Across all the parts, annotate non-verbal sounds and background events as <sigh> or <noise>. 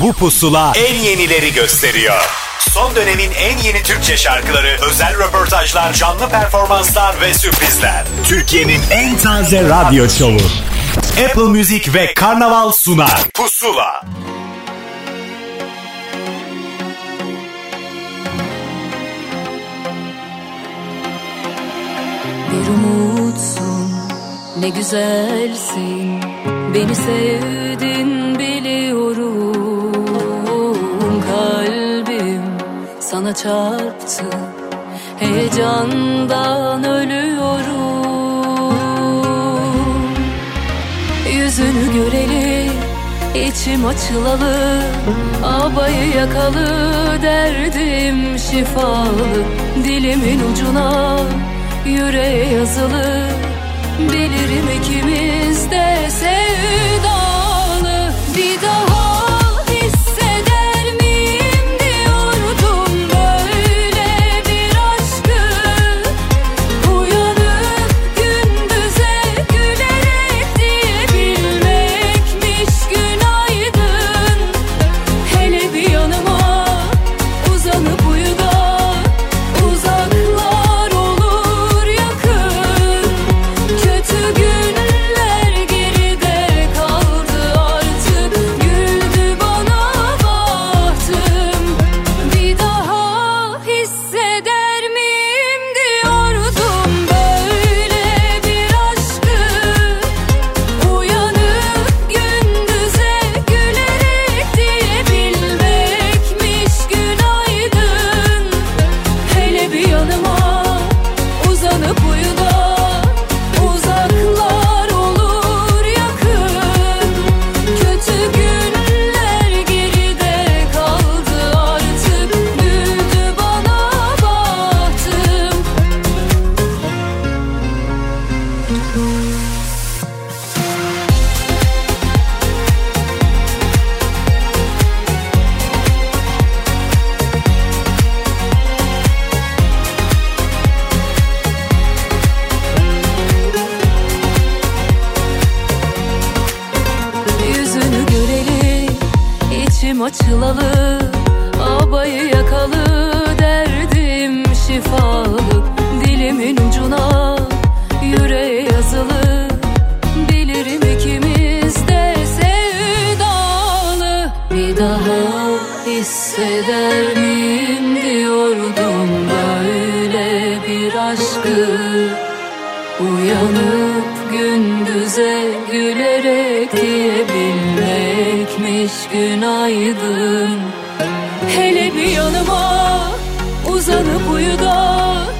Bu pusula en yenileri gösteriyor. Son dönemin en yeni Türkçe şarkıları, özel röportajlar, canlı performanslar ve sürprizler. Türkiye'nin en taze radyo şovu. Apple Music ve Karnaval sunar. Pusula. Bir umutsun, ne güzelsin. Beni sevdin sana çarptı. Heyecandan ölüyorum. Yüzünü göreli, içim açılalı. Abayı yakalı, derdim şifalı. Dilimin ucuna yüreğe yazılı Bilirim ikimiz de sevdalı Bir daha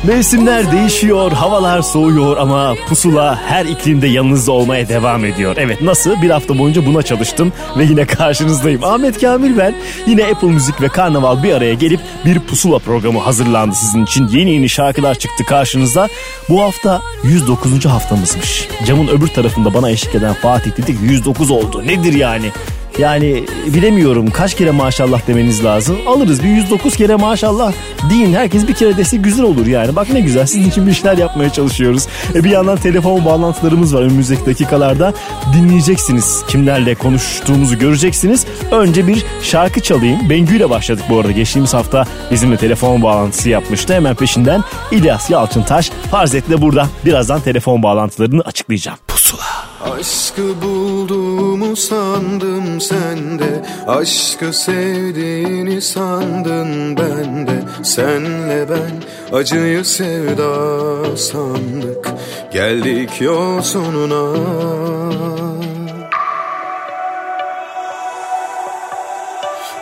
Mevsimler değişiyor, havalar soğuyor ama pusula her iklimde yanınızda olmaya devam ediyor. Evet nasıl? Bir hafta boyunca buna çalıştım ve yine karşınızdayım. Ahmet Kamil ben. Yine Apple Müzik ve Karnaval bir araya gelip bir pusula programı hazırlandı sizin için. Yeni yeni şarkılar çıktı karşınızda. Bu hafta 109. haftamızmış. Camın öbür tarafında bana eşlik eden Fatih dedi ki 109 oldu. Nedir yani? Yani bilemiyorum kaç kere maşallah demeniz lazım. Alırız bir 109 kere maşallah deyin. Herkes bir kere dese güzel olur yani. Bak ne güzel sizin için bir işler yapmaya çalışıyoruz. E bir yandan telefon bağlantılarımız var önümüzdeki dakikalarda. Dinleyeceksiniz kimlerle konuştuğumuzu göreceksiniz. Önce bir şarkı çalayım. Bengü ile başladık bu arada. Geçtiğimiz hafta bizimle telefon bağlantısı yapmıştı. Hemen peşinden İlyas Yalçıntaş Farzet'le burada. Birazdan telefon bağlantılarını açıklayacağım. Pusula. Aşkı bulduğumu sandım sende. Aşkı sevdiğini sandın bende. Senle ben acıyı sevda sandık. Geldik yol sonuna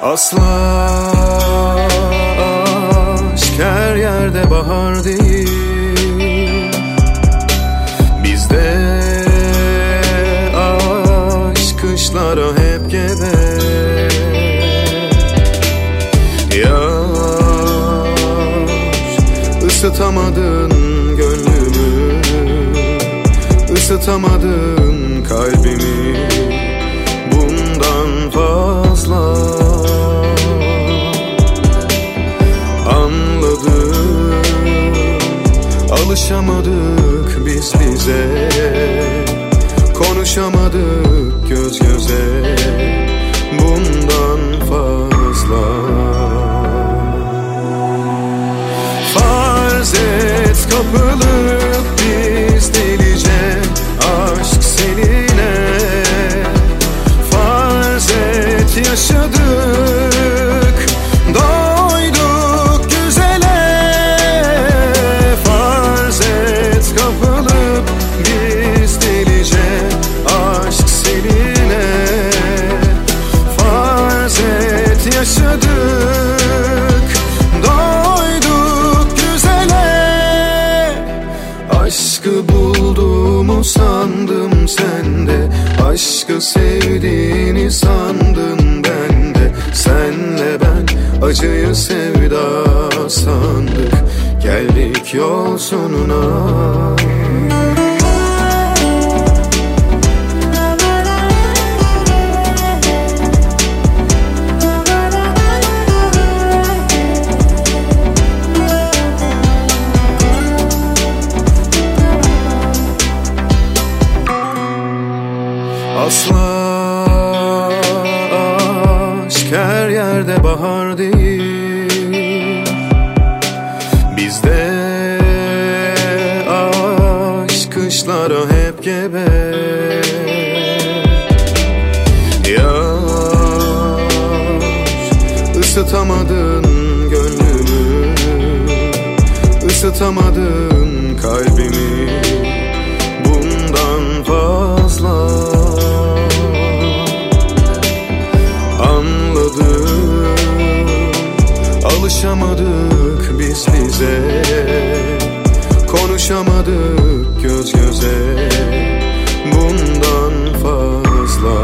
Asla aşk her yerde bahar değil Yar ısıtamadın gönlümü. Isıtamadın kalbimi. Bundan fazla. Anladım Alışamadık biz bize. Konuşamadık göz göze. Bundan kapı sevda sandık. Geldik yol sonuna Isıtamadın kalbimi. Bundan fazla Anladım Alışamadık biz bize. Konuşamadık göz göze. Bundan fazla.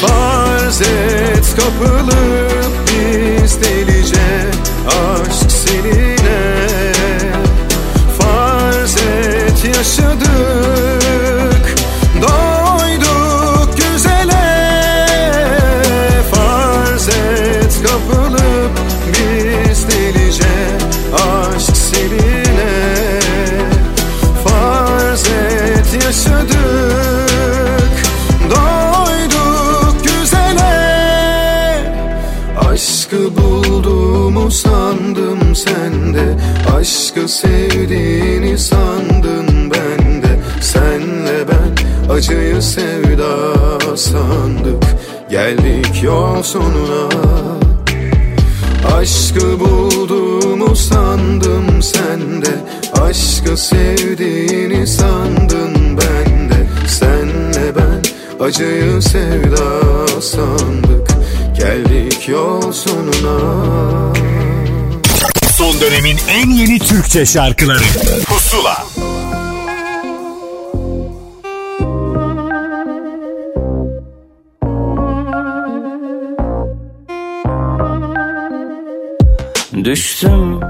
Farz et kapılıp sevda sandık Geldik yol sonuna. Aşkı bulduğumu sandım sende. Aşkı sevdiğini sandın ben de Senle ben acıyı sevda sandık Geldik yol sonuna. Son dönemin en yeni Türkçe şarkıları. Pusula Düştüm.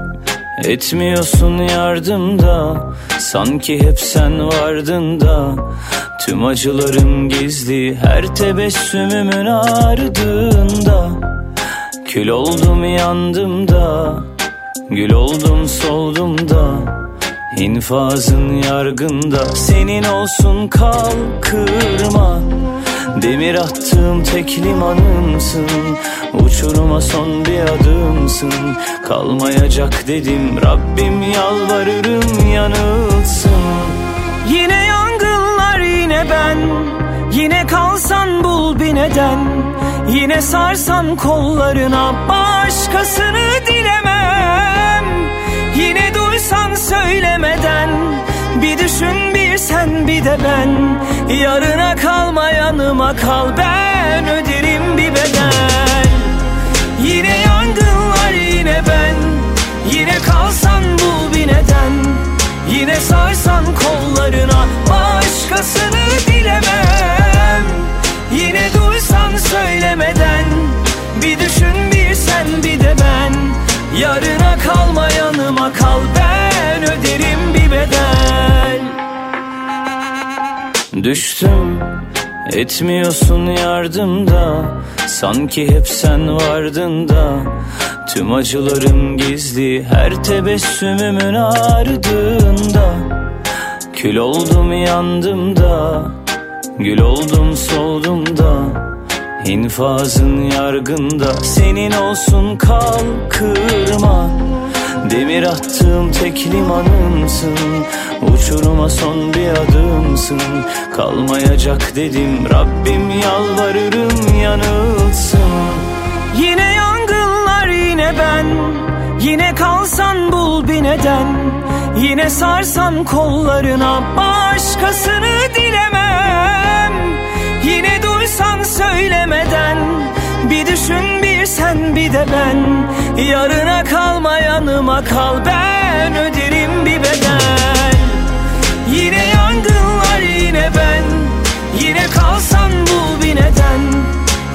Etmiyorsun yardımda Sanki hep sen vardın da. Tüm acılarım gizli her tebessümümün ardında. Kül oldum yandım da Gül oldum soldum da. İnfazın yargında Senin olsun kalkırma Demir attığım tek limanımsın. Uçuruma son bir adımsın. Kalmayacak dedim Rabbim yalvarırım yanılsın. Yine yangınlar yine ben. Yine kalsan bul bir neden. Yine sarsan kollarına Başkasını dilemem. Yine duysan söylemeden düşün bir sen bir de ben. Yarına kalma yanıma kal. Ben öderim bir bedel. Yine yangınlar yine ben. Yine kalsan bul bir neden. Yine sarsan kollarına Başkasını dilemem Yine duysan söylemeden. Bir düşün bir sen bir de ben. Yarına kalma yanıma kal. Ben öderim bir bedel Düştüm etmiyorsun yardımda Sanki hep sen vardın da. Tüm acılarım gizli her tebessümümün ardında. Kül oldum yandım da. Gül oldum soldum da. İnfazın yargında. Senin olsun kalkırma Demir attığım tek limanımsın. Uçuruma son bir adımsın. Kalmayacak dedim Rabbim yalvarırım yanılsın. Yine yangınlar yine ben. Yine kalsan bul bir neden. Yine sarsan kollarına Başkasını dilemem. Yine duysan söylemeden Bir düşün bir sen bir de ben. Yarına kalma yanıma kal. Ben öderim bir bedel. Yine yangınlar yine ben. Yine kalsan bul bir neden.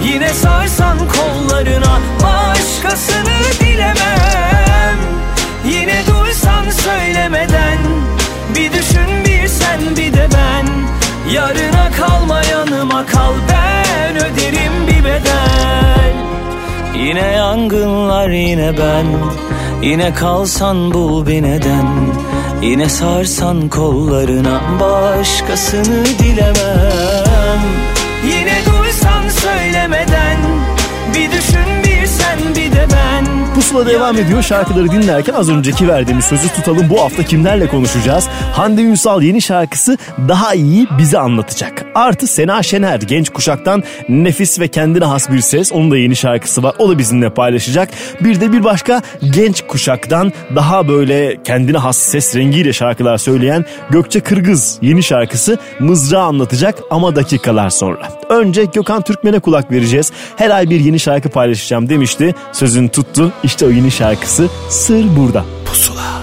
Yine sarsan kollarına Başkasını dilemem. Yine duysan söylemeden. Bir düşün bir sen bir de ben. Yarına kalma yanıma kal. Ben öderim bir bedel Yine yangınlar yine ben. Yine kalsan bul bir neden. Yine sarsan kollarına Başkasını dilemem. Yine duysan söylemeden. Bir düşün bir sen bir de ben Pusula devam ediyor. Şarkıları dinlerken az önceki verdiğimiz sözü tutalım. Bu hafta kimlerle konuşacağız? Hande Ünsal yeni şarkısı Daha iyi bizi anlatacak. Artı Sena Şener genç kuşaktan nefis ve kendine has bir ses. Onun da yeni şarkısı var. O da bizimle paylaşacak. Bir de bir başka genç kuşaktan daha böyle kendine has ses rengiyle şarkılar söyleyen Gökçe Kırgız yeni şarkısı Mızrağı anlatacak ama dakikalar sonra. Önce Gökhan Türkmen'e kulak vereceğiz. Her ay bir yeni şarkı paylaşacağım demişti. Sözün tuttu. İşte o yeni şarkısı Sır burada. Pusula.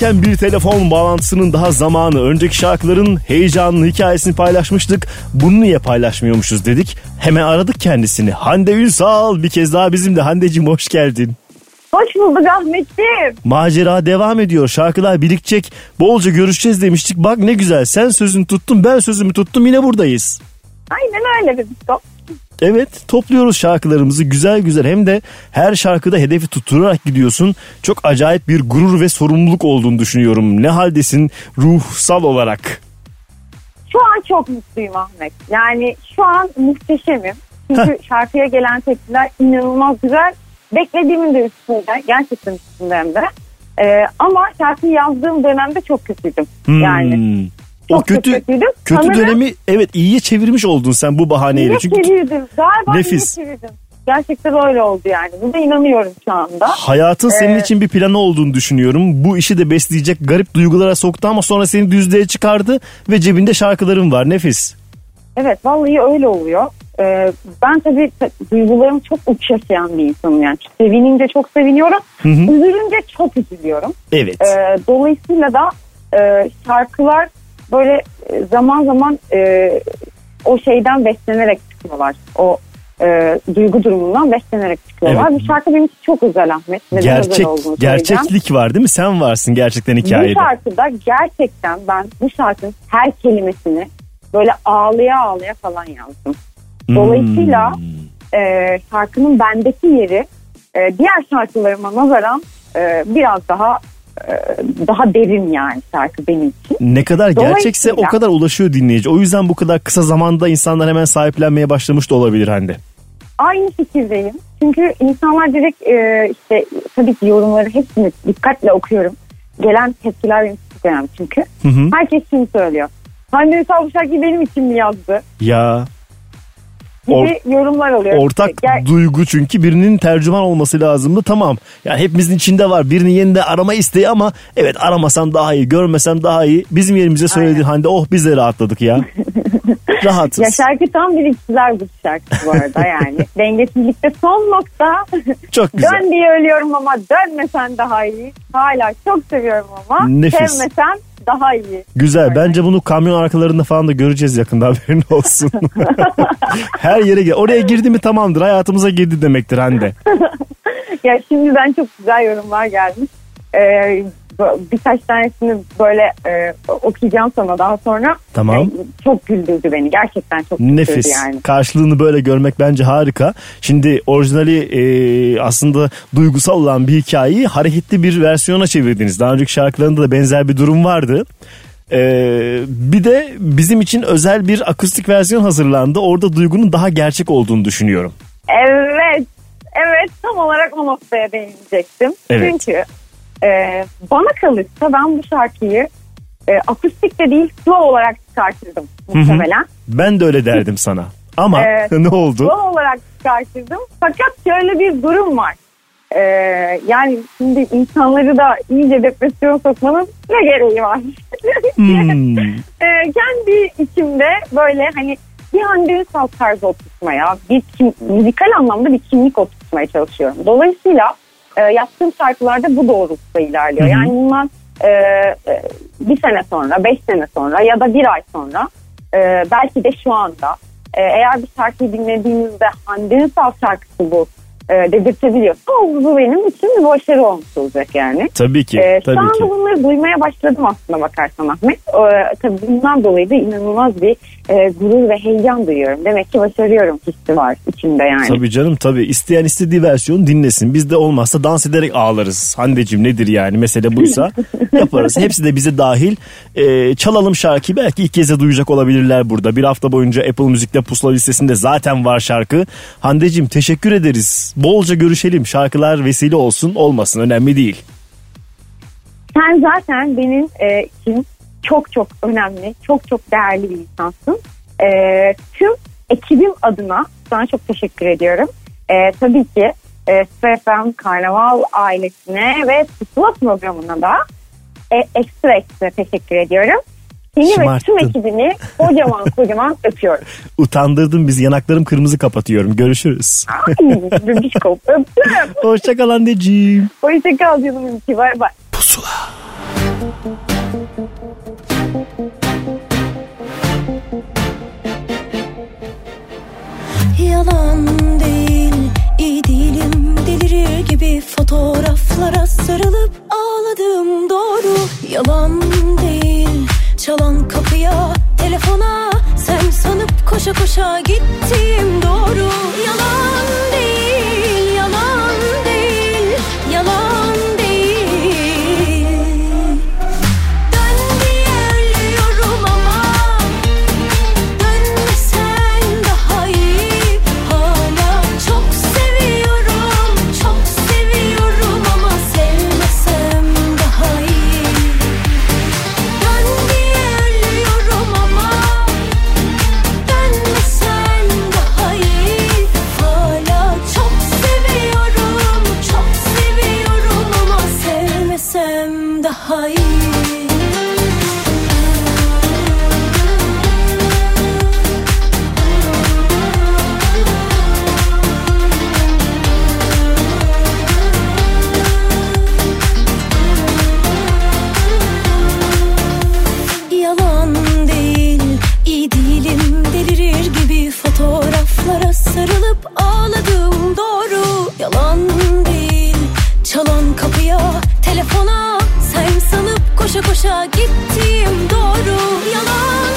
devam ederken bir telefon bağlantısının daha zamanı. Önceki şarkıların heyecanlı hikayesini paylaşmıştık. Bunu niye paylaşmıyormuşuz dedik. Hemen aradık kendisini. Hande Ünsal bir kez daha bizimle. Hande'cim hoş geldin. Hoş bulduk Ahmetciğim. Macera devam ediyor. Şarkılar birikecek. Bolca görüşeceğiz demiştik. Bak ne güzel. Sen sözünü tuttun, ben sözümü tuttum. Yine buradayız. Aynen öyle stop. Evet topluyoruz şarkılarımızı güzel güzel hem de her şarkıda hedefi tutturarak gidiyorsun. Çok acayip bir gurur ve sorumluluk olduğunu düşünüyorum. Ne haldesin ruhsal olarak? Şu an çok mutluyum Ahmet. Yani şu an muhteşemim. Çünkü şarkıya gelen tepkiler inanılmaz güzel. Beklediğimin de üstünde. Gerçekten üstünde hem de. Ee, ama şarkıyı yazdığım dönemde çok kötüydüm. Yani Hmm. Çok o kötü kötüydüm. kötü Sanırım dönemi evet iyiye çevirmiş oldun sen bu bahaneyle. iyiye Çünkü çevirdim. Galiba Nefis. iyiye çevirdim. Gerçekten öyle oldu yani. Buna inanıyorum şu anda. hayatın senin Ee, için bir planı olduğunu düşünüyorum. Bu işi de besleyecek garip duygulara soktu ama sonra seni düzlüğe çıkardı ve cebinde şarkıların var. Nefis. Evet vallahi öyle oluyor. Ee, ben tabii ta- duygularım çok uç yaşayan bir insanım yani. Sevinince çok seviniyorum. Üzülünce çok üzülüyorum. Evet. Ee, dolayısıyla da e, şarkılar böyle e, zaman zaman e, o şeyden beslenerek çıkıyorlar. O e, duygu durumundan beslenerek çıkıyorlar. Evet. Bu şarkı benim için çok özel Ahmet. Neden Gerçek özel olduğunu söyleyeceğim. gerçeklik var değil mi? Sen varsın gerçekten Bu hikayede. şarkıda gerçekten ben bu şarkının her kelimesini böyle ağlaya ağlaya falan yazdım. Hmm. Dolayısıyla e, şarkının bendeki yeri e, diğer şarkılarıma nazaran e, biraz daha daha derin yani şarkı benim için. Ne kadar gerçekse o kadar ulaşıyor dinleyici. O yüzden bu kadar kısa zamanda insanlar hemen sahiplenmeye başlamış da olabilir Hande. aynı fikirdeyim. Çünkü insanlar direkt e, işte tabii ki yorumları hepsini dikkatle okuyorum. Gelen tepkiler benim çok önemli çünkü. Hı hı. Herkes şunu söylüyor. Hande Ünsal bu şarkıyı benim için mi yazdı? Ya Gibi Or- yorumlar oluyor. ortak Ger- duygu çünkü birinin tercüman olması lazımdı tamam. Yani hepimizin içinde var birinin yerinde arama isteği ama evet aramasan daha iyi görmesem daha iyi. Bizim yerimize söylediğin Hande oh biz de rahatladık ya. <laughs> Rahatız. Ya şarkı tam bir ikizler bu şarkı bu arada <laughs> yani. Dengesizlikte son nokta. Çok güzel. Dön diye ölüyorum ama dönmesen daha iyi. Hala çok seviyorum ama Nefis. sevmesen daha iyi. Güzel. Bence bunu kamyon arkalarında falan da göreceğiz yakında <laughs> haberin olsun. <laughs> Her yere gel. Oraya girdi mi tamamdır. Hayatımıza girdi demektir Hande. <laughs> Ya şimdiden çok güzel yorumlar gelmiş. Ee, birkaç tanesini böyle e, okuyacağım sana daha sonra. Tamam. Ee, çok güldürdü beni. Gerçekten çok güldürdü Nefis. yani. Karşılığını böyle görmek bence harika. Şimdi orijinali e, aslında duygusal olan bir hikayeyi hareketli bir versiyona çevirdiniz. Daha önceki şarkılarında da benzer bir durum vardı. E, bir de bizim için özel bir akustik versiyon hazırlandı. Orada duygunun daha gerçek olduğunu düşünüyorum. Evet. Evet tam olarak o noktaya değinecektim. Evet. Çünkü e, bana kalırsa ben bu şarkıyı e, akustik de değil slow olarak çıkartırdım muhtemelen. Ben de öyle derdim sana. Ama Evet. <laughs> ne oldu? Slow olarak çıkartırdım. Fakat şöyle bir durum var. E, yani şimdi insanları da iyice depresyon sokmanın ne gereği var? Hmm. <laughs> e, kendi içimde böyle hani bir Hande Ünsal tarzı oturtmaya, bir kim, müzikal anlamda bir kimlik oturtmaya çalışıyorum. Dolayısıyla e, yaptığım şarkılarda bu doğrultuda ilerliyor. Hı hı. Yani bundan e, e, bir sene sonra, beş sene sonra ya da bir ay sonra e, belki de şu anda e, eğer bir şarkıyı dinlediğinizde Hande Ünsal şarkısı bu e, dedirtebiliyorsa o bu benim için bir başarı olmuş olacak yani. Tabii ki. Şu tabii anda ki. bunları duymaya başladım aslında bakarsan Ahmet. Ee, tabii bundan dolayı da inanılmaz bir e, gurur ve heyecan duyuyorum. Demek ki başarıyorum hissi var içimde yani. Tabii canım tabii. İsteyen istediği versiyonu dinlesin. Biz de olmazsa dans ederek ağlarız. Hande'cim nedir yani mesele buysa <laughs> yaparız. Hepsi de bize dahil. Ee, çalalım şarkıyı belki ilk kez de duyacak olabilirler burada. Bir hafta boyunca Apple Müzik'te pusula listesinde zaten var şarkı. Hande'cim teşekkür ederiz. Bolca görüşelim. Şarkılar vesile olsun olmasın önemli değil. Sen zaten benim e, için çok çok önemli, çok çok değerli bir insansın. E, tüm ekibim adına sana çok teşekkür ediyorum. E, tabii ki e, SFM Karnaval ailesine ve Pusula programına da e, ekstra ekstra teşekkür ediyorum. Seni ve Şımarttın. tüm ekibini kocaman <laughs> kocaman öpüyorum. Utandırdın bizi yanaklarım kırmızı kapatıyorum. Görüşürüz. Ay, bebişko <laughs> öptüm. Hoşçakal anneciğim. Hoşçakal canımın içi. Bay bay. Pusula. Yalan değil, iyi değilim Delirir gibi fotoğraflara sarılıp ağladım doğru Yalan değil, çalan kapıya, telefona. Sen sanıp koşa koşa gittim doğru Yalan değil, sarılıp ağladım doğru Yalan değil, çalan kapıya, telefona Sen sanıp koşa koşa gittim doğru Yalan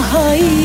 何意？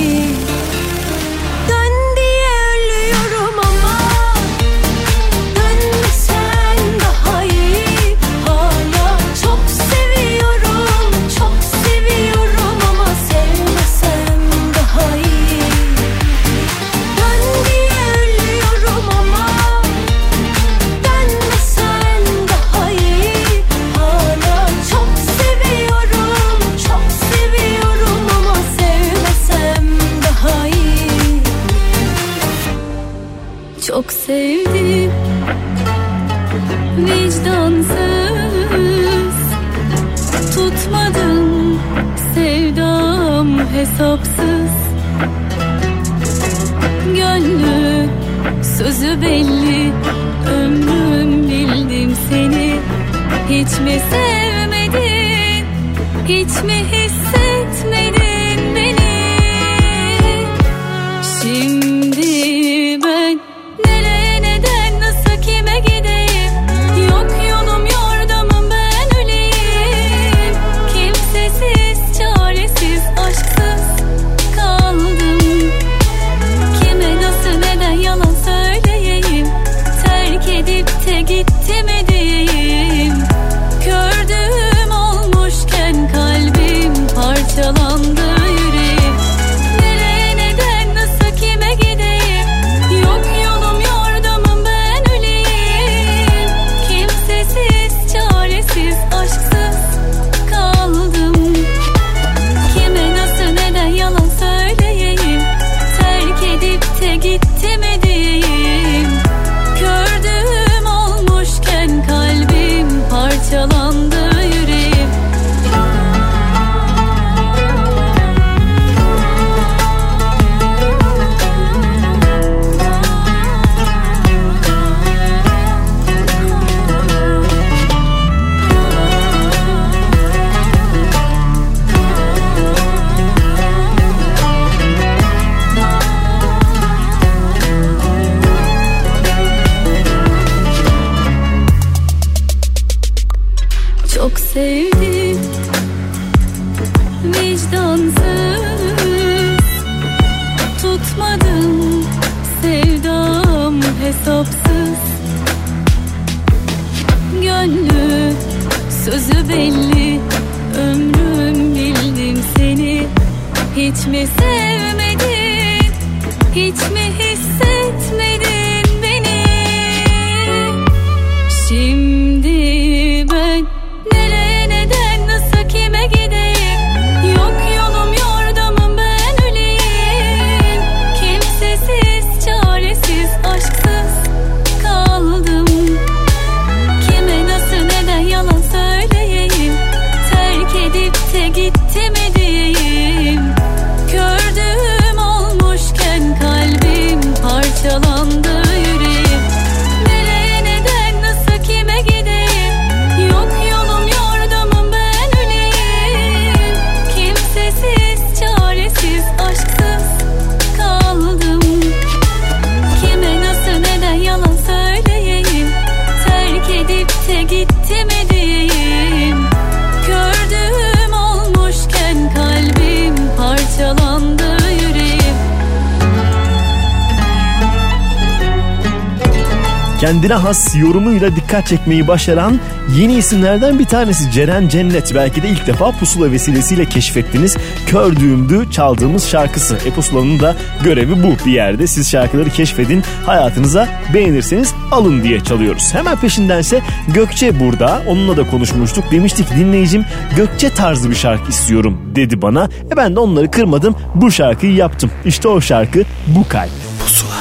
kendine has yorumuyla dikkat çekmeyi başaran yeni isimlerden bir tanesi Ceren Cennet. Belki de ilk defa Pusula vesilesiyle keşfettiniz. Kör Düğümdü çaldığımız şarkısı. E Pusula'nın da görevi bu bir yerde. Siz şarkıları keşfedin, hayatınıza beğenirseniz alın diye çalıyoruz. Hemen peşindense Gökçe burada. Onunla da konuşmuştuk. Demiştik dinleyicim Gökçe tarzı bir şarkı istiyorum dedi bana. E ben de onları kırmadım. Bu şarkıyı yaptım. İşte o şarkı bu kalp. Pusula.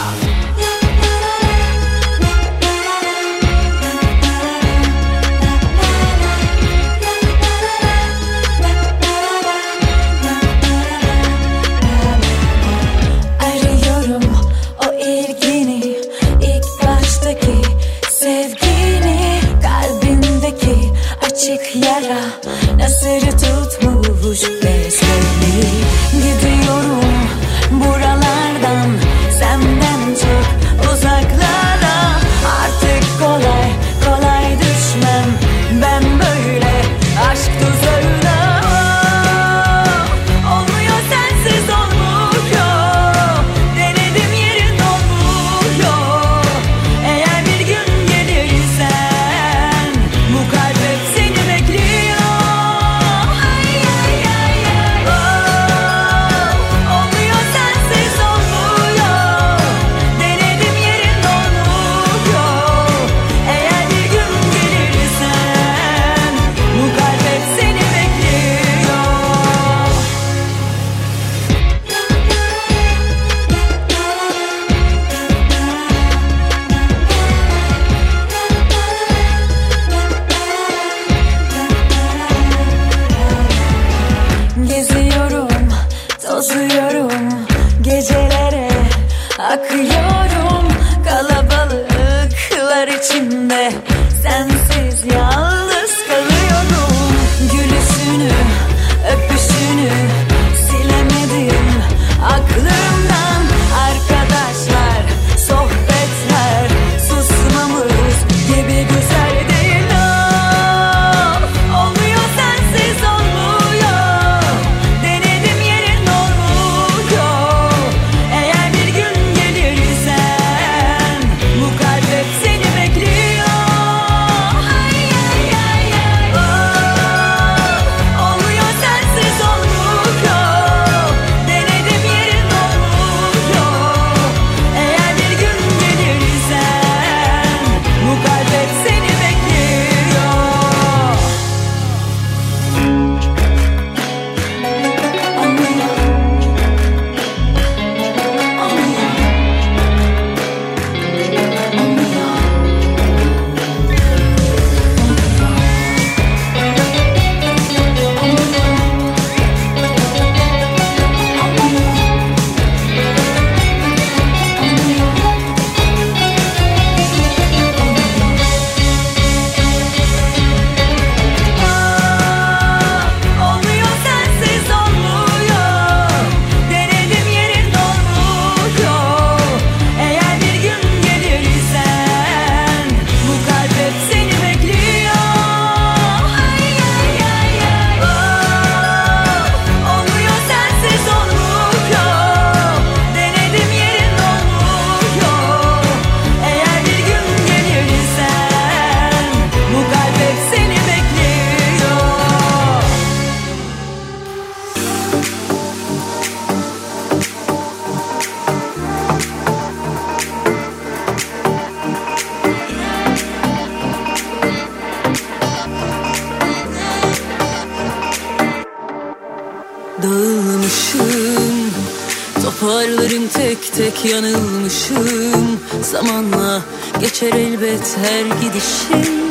yanılmışım. Zamanla geçer elbet her gidişim.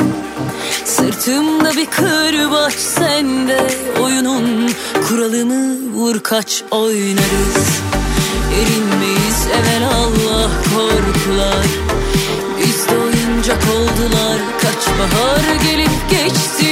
Sırtımda bir kırbaç sende Oyunun kuralını vur kaç oynarız. Erinmeyiz evvel Allah korkular. Biz de oyuncak oldular Kaç bahar gelip geçti.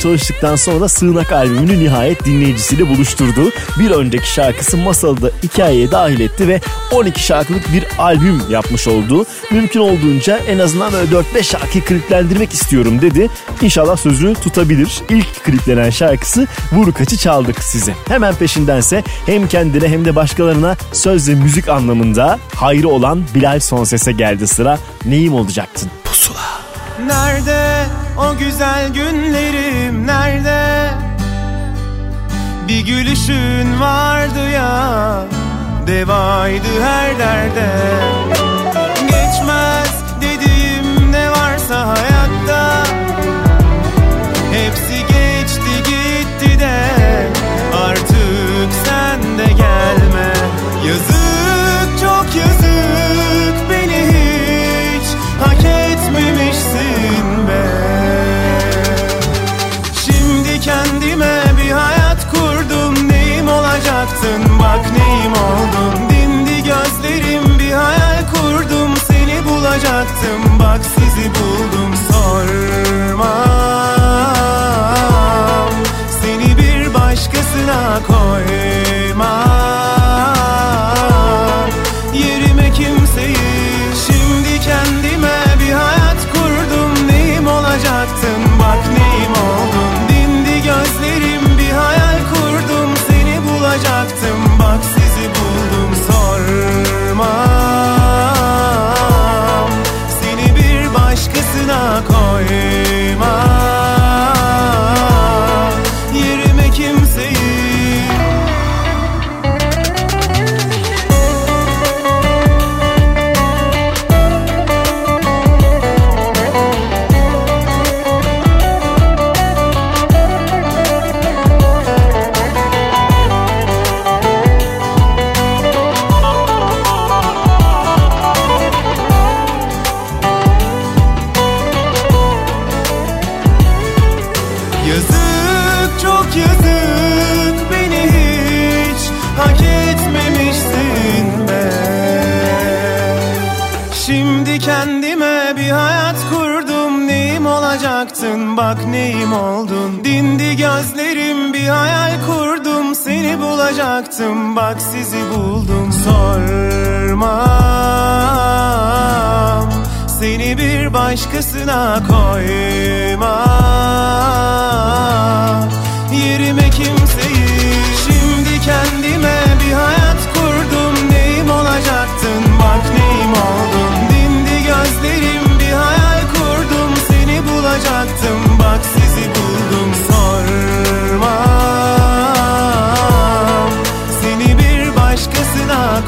Çalıştıktan sonra Sığınak albümünü nihayet dinleyicisiyle buluşturdu. Bir önceki şarkısı Masal'ı da hikayeye dahil etti ve 12 şarkılık bir albüm yapmış oldu. Mümkün olduğunca en azından böyle 4-5 şarkıyı kliplendirmek istiyorum dedi. İnşallah sözünü tutabilir. İlk kliplenen şarkısı Vur Kaç'ı çaldık size. Hemen peşindense hem kendine hem de başkalarına söz ve müzik anlamında hayrı olan Bilal Sonses'e geldi sıra. Neyim olacaktın? Pusula. Nerede o güzel günlerim nerede? Bir gülüşün vardı ya Devaydı her derde. Geçmez dediğim ne varsa hayatta Hepsi geçti seni bir başkasına koymam Yerime kimseyi Şimdi kendime bir hayat kurdum. Neyim olacaktın? Bak neyim oldun Dindi gözlerim bir hayal kurdum. Seni bulacaktım. Bak sizi buldum. Sormam Seni bir başkasına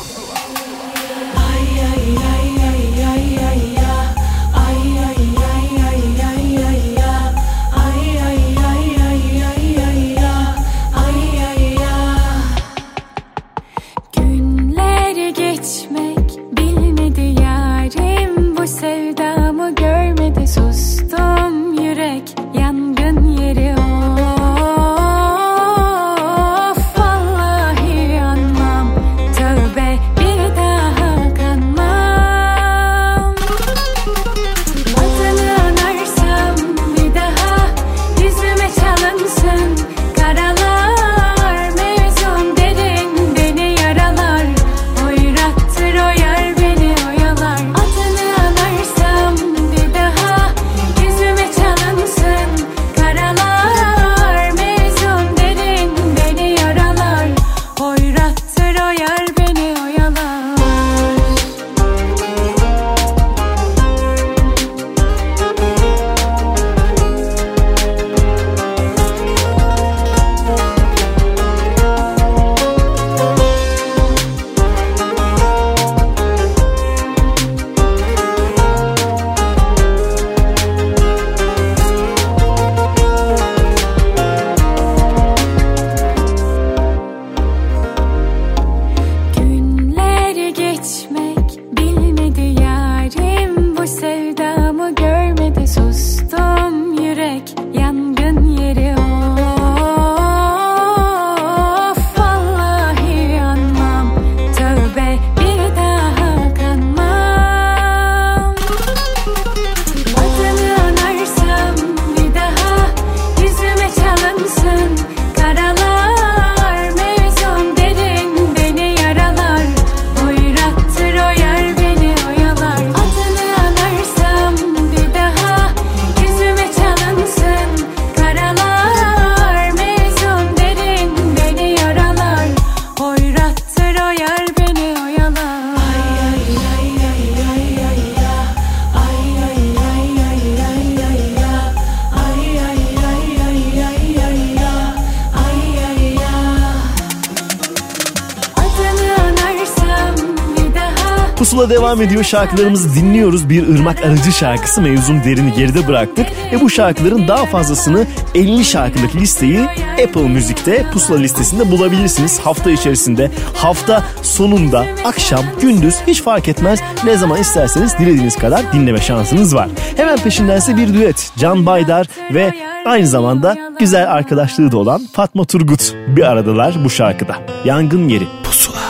devam ediyor. Şarkılarımızı dinliyoruz. Bir ırmak aracı şarkısı mevzum derini geride bıraktık. Ve bu şarkıların daha fazlasını 50 şarkılık listeyi Apple Müzik'te Pusula listesinde bulabilirsiniz. Hafta içerisinde, hafta sonunda, akşam, gündüz hiç fark etmez. Ne zaman isterseniz dilediğiniz kadar dinleme şansınız var. Hemen peşindense bir düet. Can Baydar ve aynı zamanda güzel arkadaşlığı da olan Fatma Turgut bir aradalar bu şarkıda. Yangın yeri. Pusula.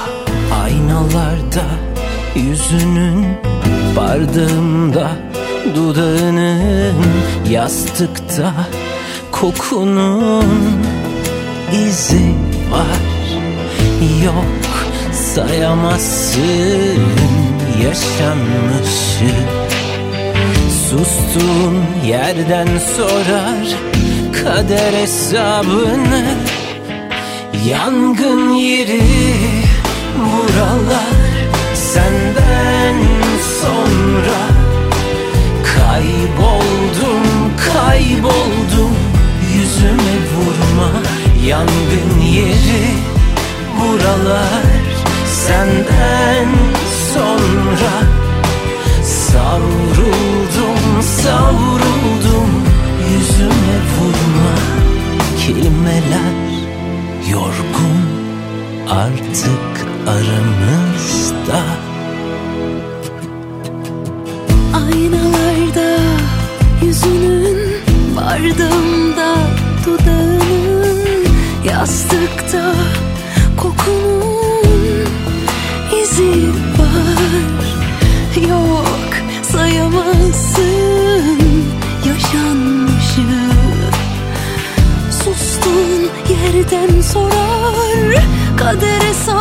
Aynalarda yüzünün bardağımda dudağının yastıkta kokunun izi var. Yok sayamazsın yaşanmışı. Sustuğun yerden sorar kader hesabını. Yangın yeri buralar senden sonra Kayboldum kayboldum. Yüzüme vurma Yangın yeri buralar. Senden sonra Savruldum savruldum. Yüzüme vurma Kelimeler yorgun. Artık aramızda Bardağımda dudağının Yastıkta kokunun izi var. Yok sayamazsın yaşanmışı. Sustun yerden sorar Kader hesabını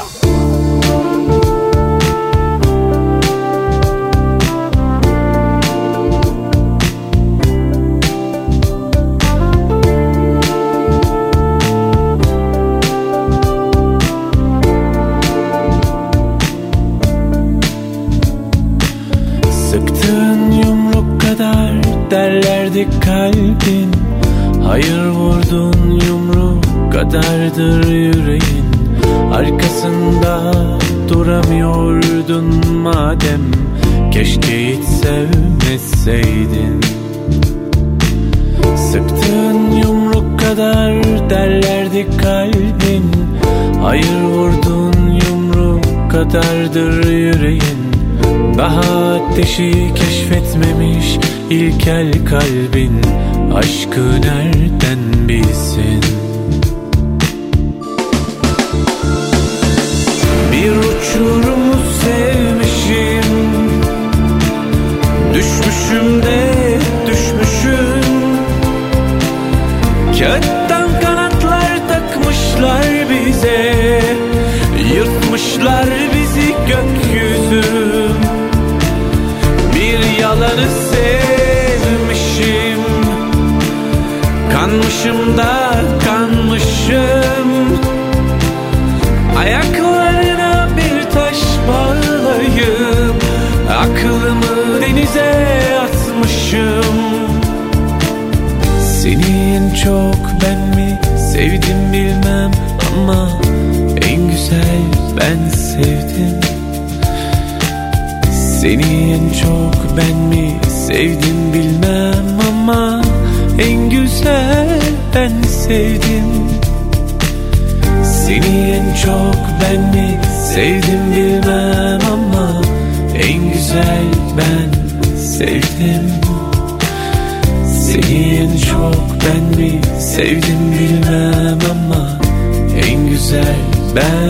kadardır yüreğin. Arkasında duramıyordun madem. Keşke hiç sevmeseydin. Sıktığın yumruk kadar derlerdi kalbin. Hayır vurdun yumruk kadardır yüreğin. Daha ateşi keşfetmemiş ilkel kalbin. Aşkı nereden çok ben mi? Sevdim bilmem ama en güzel ben sevdim. Seni en çok ben mi? Sevdim bilmem ama en güzel ben sevdim. Seni en çok ben mi? Sevdim bilmem sevdim bilmem ama En güzel ben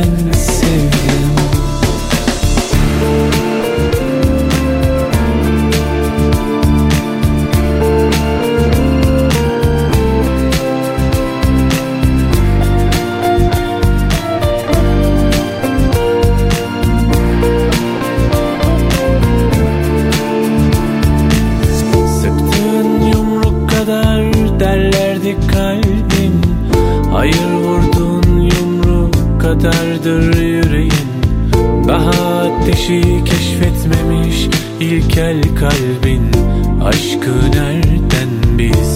ilkel kalbin Aşkı nereden bilsin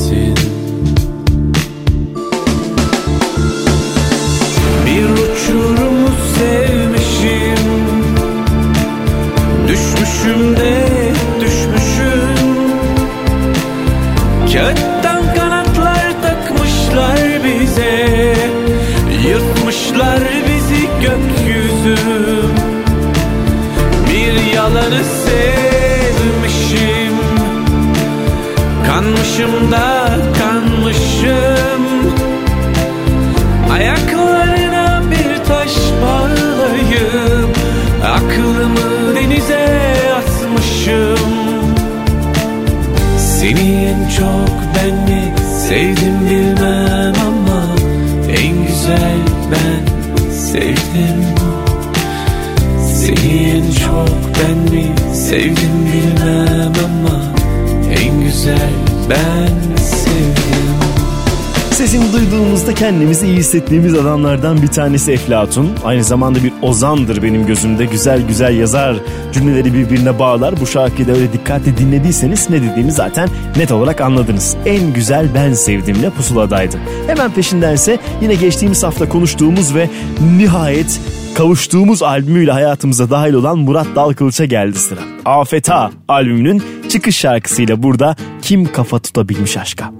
duyduğumuzda kendimizi iyi hissettiğimiz adamlardan bir tanesi Eflatun. Aynı zamanda bir ozandır benim gözümde. Güzel güzel yazar, cümleleri birbirine bağlar. Bu şarkıyı da öyle dikkatli dinlediyseniz ne dediğimi zaten net olarak anladınız. En güzel ben sevdimle pusuladaydı. Hemen peşindense yine geçtiğimiz hafta konuştuğumuz ve nihayet kavuştuğumuz albümüyle hayatımıza dahil olan Murat Dalkılıç'a geldi sıra. Afeta albümünün çıkış şarkısıyla burada kim kafa tutabilmiş aşka?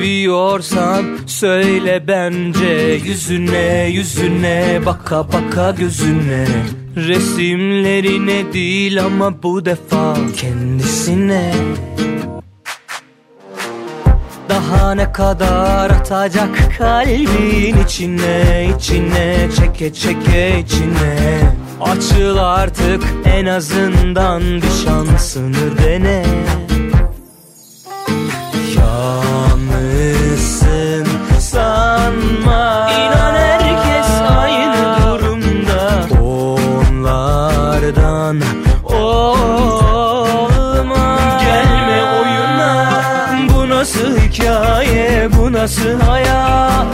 Seviyorsan söyle bence Yüzüne yüzüne baka baka gözüne. Resimlerine değil ama bu defa kendisine. Daha ne kadar atacak kalbin içine içine çeke çeke içine. Açıl artık en azından bir şansını dene. Yalnızsın nasıl hayat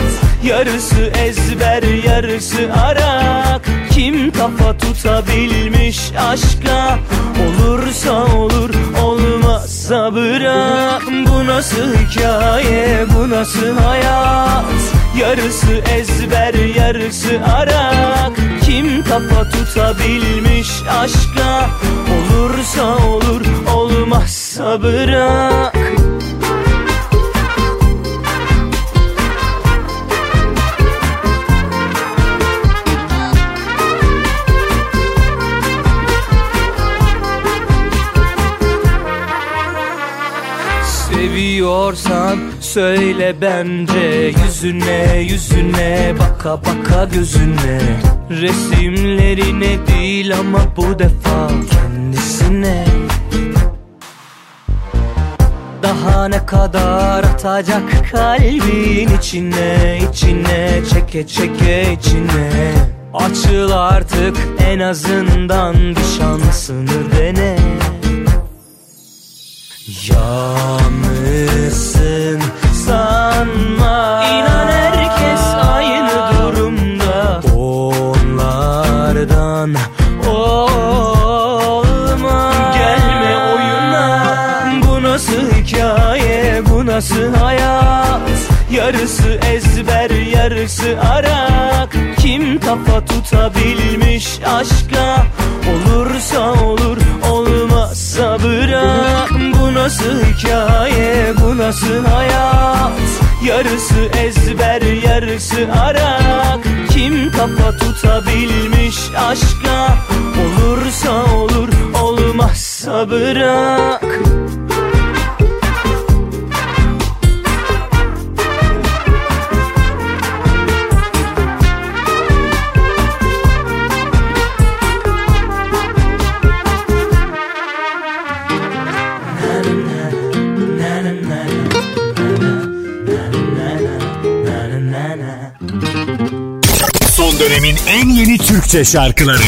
Yarısı ezber yarısı arak. Kim kafa tutabilmiş aşka Olursa olur olmazsa bırak. Bu nasıl hikaye bu nasıl hayat? Yarısı ezber yarısı arak. Kim kafa tutabilmiş aşka Olursa olur olmazsa bırak Seviyorsan söyle bence Yüzüne yüzüne baka baka gözüne. Resimlerine değil ama bu defa kendisine. Daha ne kadar atacak kalbin içine içine çeke çeke içine. Açıl artık en azından bir şansını dene Yalnızsın sanma. İnan herkes aynı durumda. Onlardan olma Gelme oyuna. Bu nasıl hikaye? Bu nasıl hayat? Yarısı ezber yarısı arak. Kim kafa tutabilmiş aşka nasıl hikaye bu nasıl hayat? Yarısı ezber yarısı arak. Kim kafa tutabilmiş aşka? Olursa olur olmazsa bırak. Türkçe şarkıları.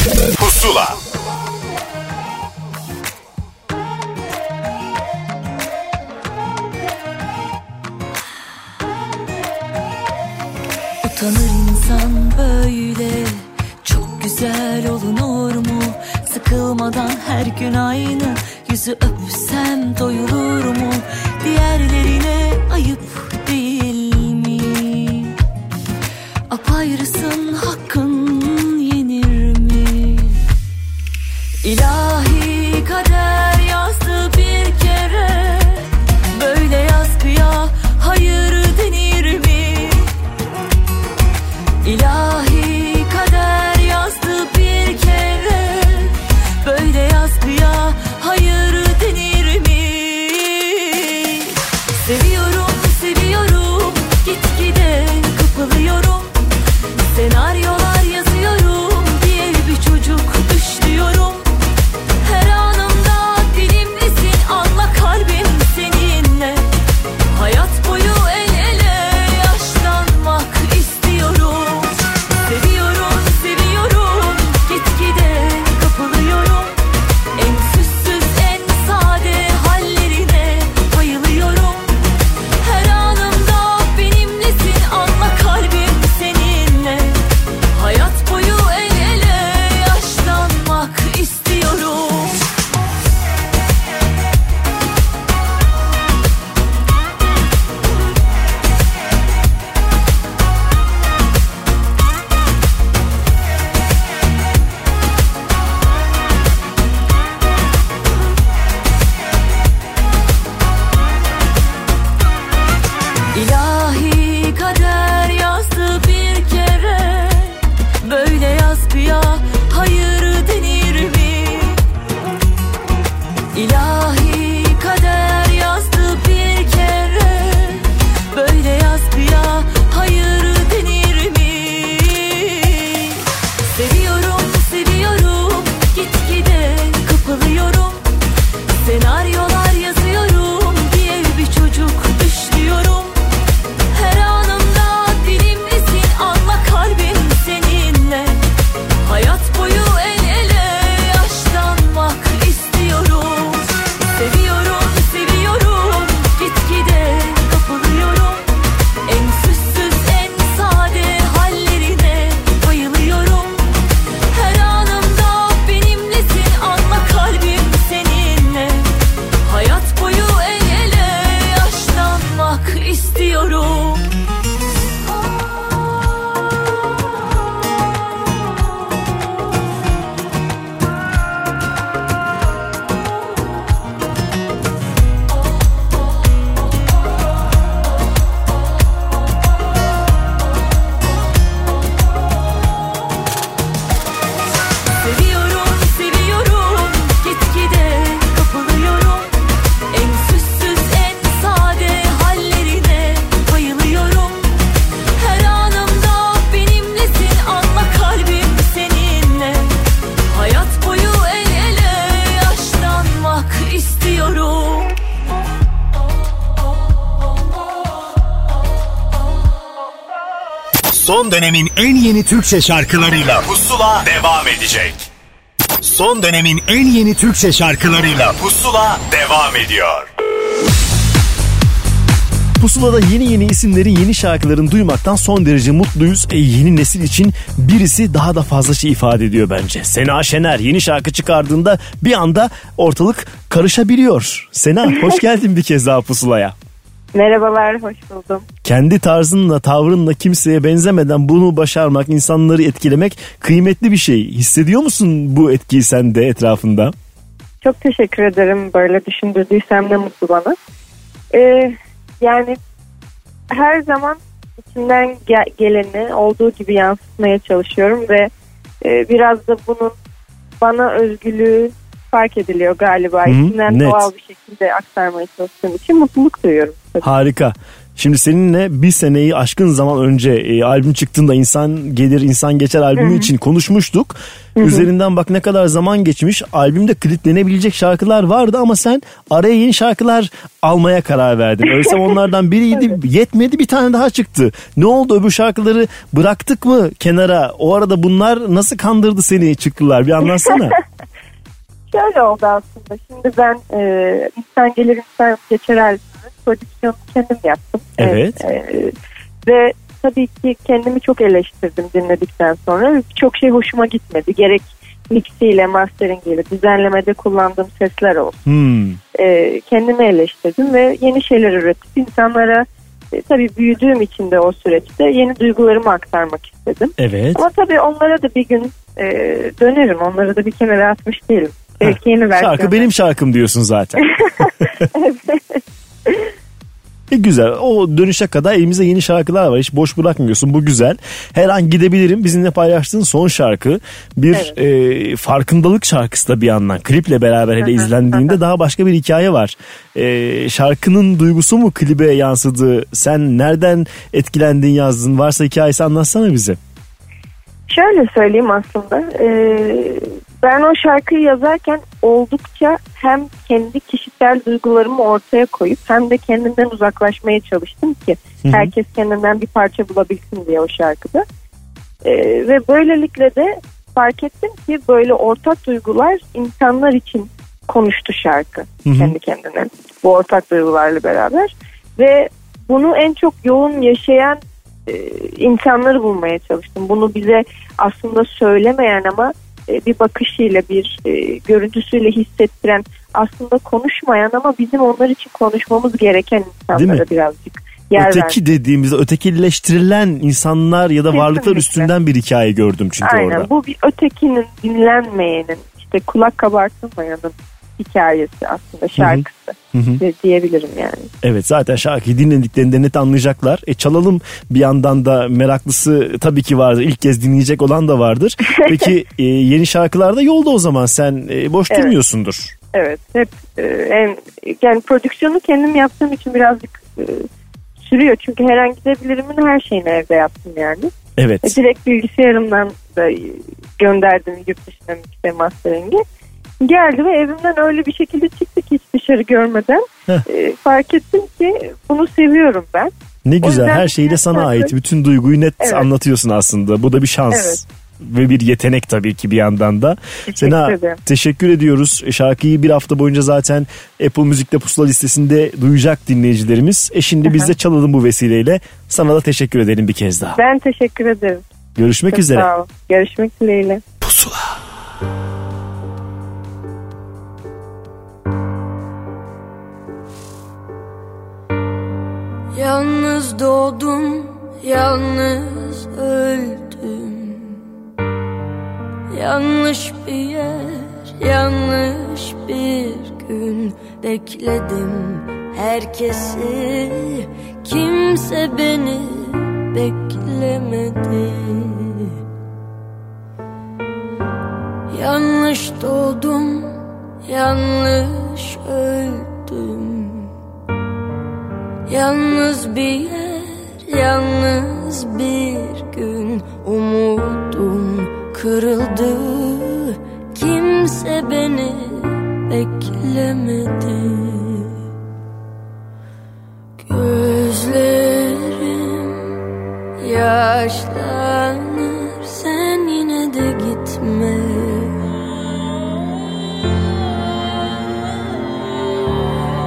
dönemin en yeni Türkçe şarkılarıyla Pusula devam edecek. Son dönemin en yeni Türkçe şarkılarıyla Pusula devam ediyor. Pusula'da yeni yeni isimlerin yeni şarkıların duymaktan son derece mutluyuz. E yeni nesil için birisi daha da fazla şey ifade ediyor bence. Sena Şener yeni şarkı çıkardığında bir anda ortalık karışabiliyor. Sena hoş <laughs> geldin bir kez daha Pusula'ya. Merhabalar, hoş buldum. Kendi tarzınla, tavrınla kimseye benzemeden bunu başarmak, insanları etkilemek kıymetli bir şey. Hissediyor musun bu etkiyi sen de etrafında? Çok teşekkür ederim böyle düşündürdüysem ne mutlu bana. Ee, yani her zaman içimden ge- geleni olduğu gibi yansıtmaya çalışıyorum ve e, biraz da bunun bana özgürlüğü fark ediliyor galiba. Hı, İçimden net. doğal bir şekilde aktarmaya çalıştığım için mutluluk duyuyorum. tabii. Harika. Şimdi seninle bir seneyi aşkın zaman önce e, albüm çıktığında insan gelir insan geçer albümü Hı hı. için konuşmuştuk. Hı hı. Üzerinden bak ne kadar zaman geçmiş. Albümde kliplenebilecek şarkılar vardı ama sen araya yeni şarkılar almaya karar verdin. Öyleyse <laughs> onlardan biriydi yetmedi bir tane daha çıktı. Ne oldu öbür şarkıları bıraktık mı kenara? O arada bunlar nasıl kandırdı seni çıktılar bir anlatsana. <laughs> Şöyle oldu aslında. Şimdi ben e, insan gelir insan geçer prodüksiyonu kendim yaptım. Evet. E, e, ve tabii ki kendimi çok eleştirdim dinledikten sonra. Birçok şey hoşuma gitmedi. Gerek mixiyle, masteringiyle, düzenlemede kullandığım sesler olsun. Hmm. E, kendimi eleştirdim ve yeni şeyler üretip insanlara e, tabii büyüdüğüm için de o süreçte yeni duygularımı aktarmak istedim. Evet. Ama tabii onlara da bir gün e, dönerim. Onları da bir kenara atmış değilim. Belki yeni versiyon. Şarkı benim şarkım diyorsun zaten. <laughs> <laughs> E güzel. O dönüşe kadar elimizde yeni şarkılar var. Hiç boş bırakmıyorsun. Bu güzel. Her an gidebilirim. Bizimle paylaştığın son şarkı bir e, farkındalık şarkısı da bir yandan. Kliple beraber hele izlendiğinde daha başka bir hikaye var. E, şarkının duygusu mu klibe yansıdı? Sen nereden etkilendin yazdın? Varsa hikayesi anlatsana bize. Şöyle söyleyeyim aslında. e, ben o şarkıyı yazarken oldukça hem kendi kişisel duygularımı ortaya koyup hem de kendimden uzaklaşmaya çalıştım ki herkes kendinden bir parça bulabilsin diye o şarkıda. E, ve böylelikle de fark ettim ki böyle ortak duygular insanlar için konuştu şarkı kendi kendine bu ortak duygularla beraber ve bunu en çok yoğun yaşayan e, insanları bulmaya çalıştım. Bunu bize aslında söylemeyen ama e, bir bakışıyla bir e, görüntüsüyle hissettiren aslında konuşmayan ama bizim onlar için konuşmamız gereken insanlara birazcık yer Öteki dediğimizde ötekileştirilen insanlar ya da varlıklar Kesinlikle. üstünden bir hikaye gördüm çünkü Aynen orada. bu bir ötekinin dinlenmeyenin işte kulak kabartılmayanın hikayesi aslında şarkısı Hı hı. diyebilirim yani. Evet zaten şarkıyı dinlediklerinde net anlayacaklar. E çalalım bir yandan da meraklısı tabii ki vardır. İlk kez dinleyecek olan da vardır. <laughs> Peki e, yeni şarkılar da yolda o zaman sen e, boş Evet. durmuyorsundur. Evet hep e, en yani prodüksiyonu kendim yaptığım için birazcık e, sürüyor. Çünkü her an gidebilirimin her şeyini evde yaptım yani. Evet. E, direkt bilgisayarımdan da e, gönderdim yurt dışına işte mastering'i. Geldi ve evimden öyle bir şekilde çıktı ki hiç dışarı görmeden. E, fark ettim ki bunu seviyorum ben. Ne güzel her şeyi de sana ait. Bütün duyguyu net Evet. anlatıyorsun aslında. Bu da bir şans. Evet. Ve bir yetenek tabii ki bir yandan da. Teşekkür Sena ederim. teşekkür ediyoruz. E, Şarkıyı bir hafta boyunca zaten Apple Müzik'te pusula listesinde duyacak dinleyicilerimiz. E şimdi biz de çalalım bu vesileyle. Sana da teşekkür edelim bir kez daha. Ben teşekkür ederim. Görüşmek Çok üzere. Sağ ol. Görüşmek dileğiyle. Yalnız doğdum, yalnız öldüm. Yanlış bir yer, yanlış bir gün Bekledim herkesi, kimse beni beklemedi. Yanlış doğdum, yanlış öldüm Yalnız bir yer, yalnız bir gün Umudum kırıldı. Kimse beni beklemedi. Gözlerim yaşlanır Sen yine de gitme.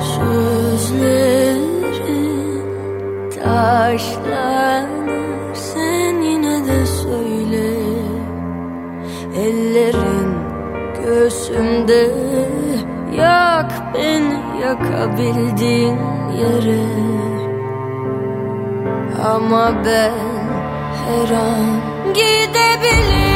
Sözlerin başlanır Sen yine de söyle. Ellerin göğsümde Yak beni yakabildiğin yere. Ama ben her an gidebilirim.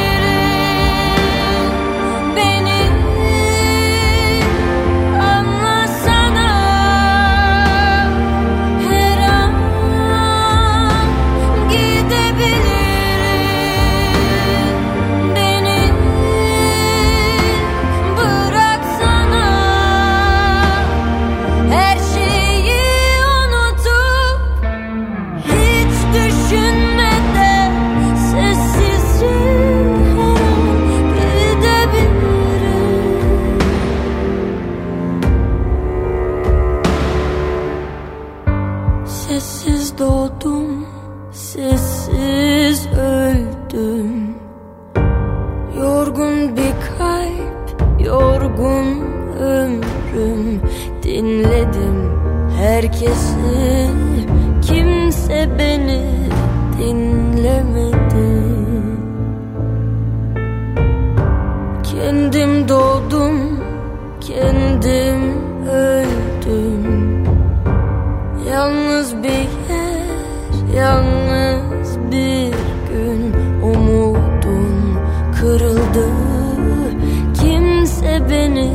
Yorgun bir kalp, yorgun ömrüm. Dinledim herkesi, kimse beni dinlemedi. Kendim doğdum, kendim öldüm. Yalnız bir yer, yalnız living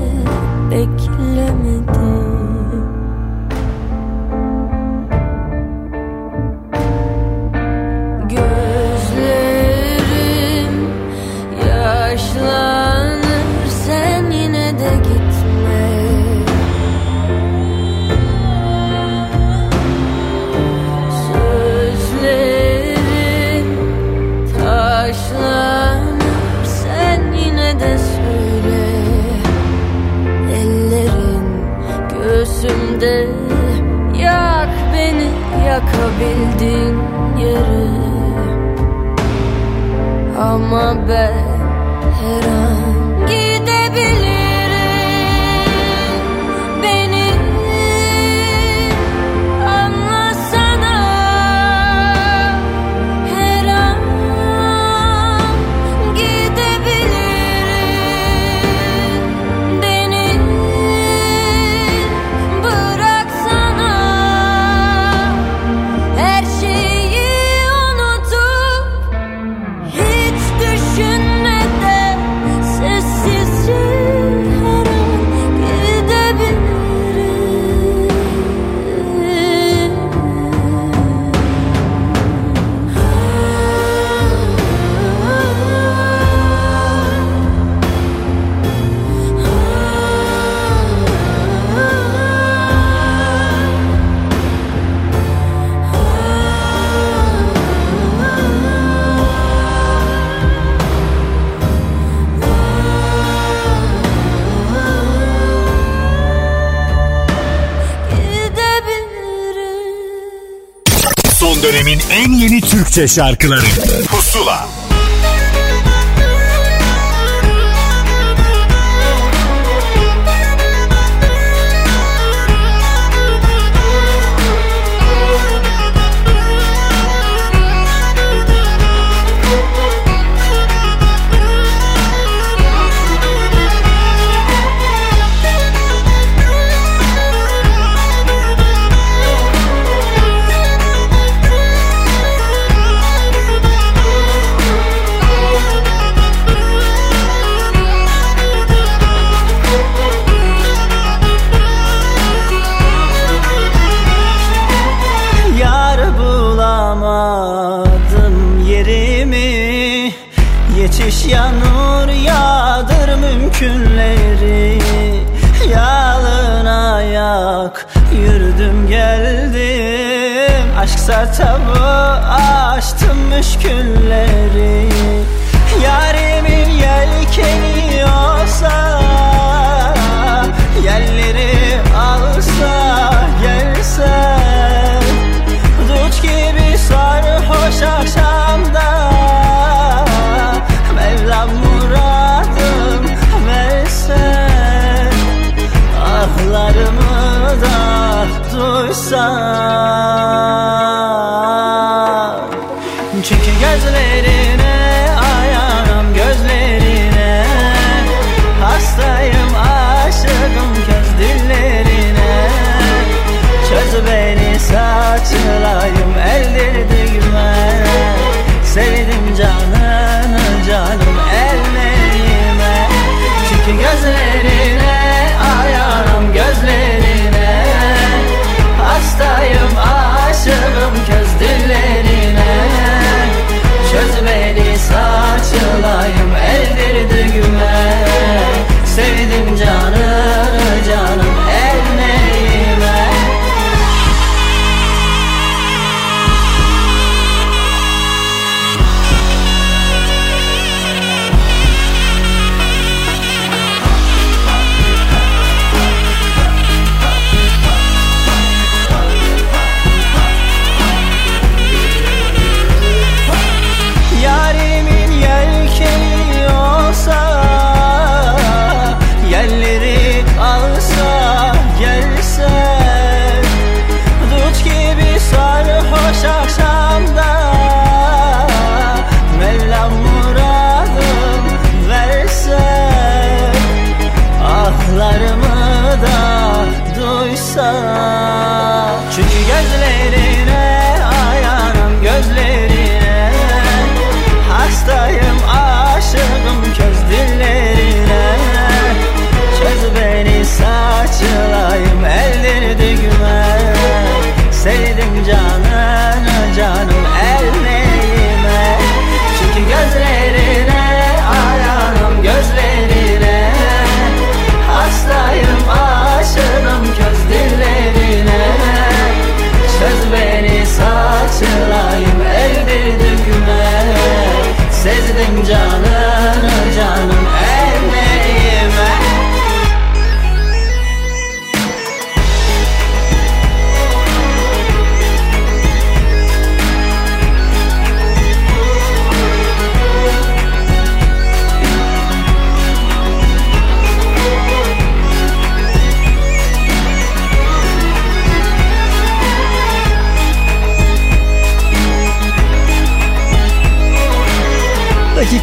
Türkçe şarkıları.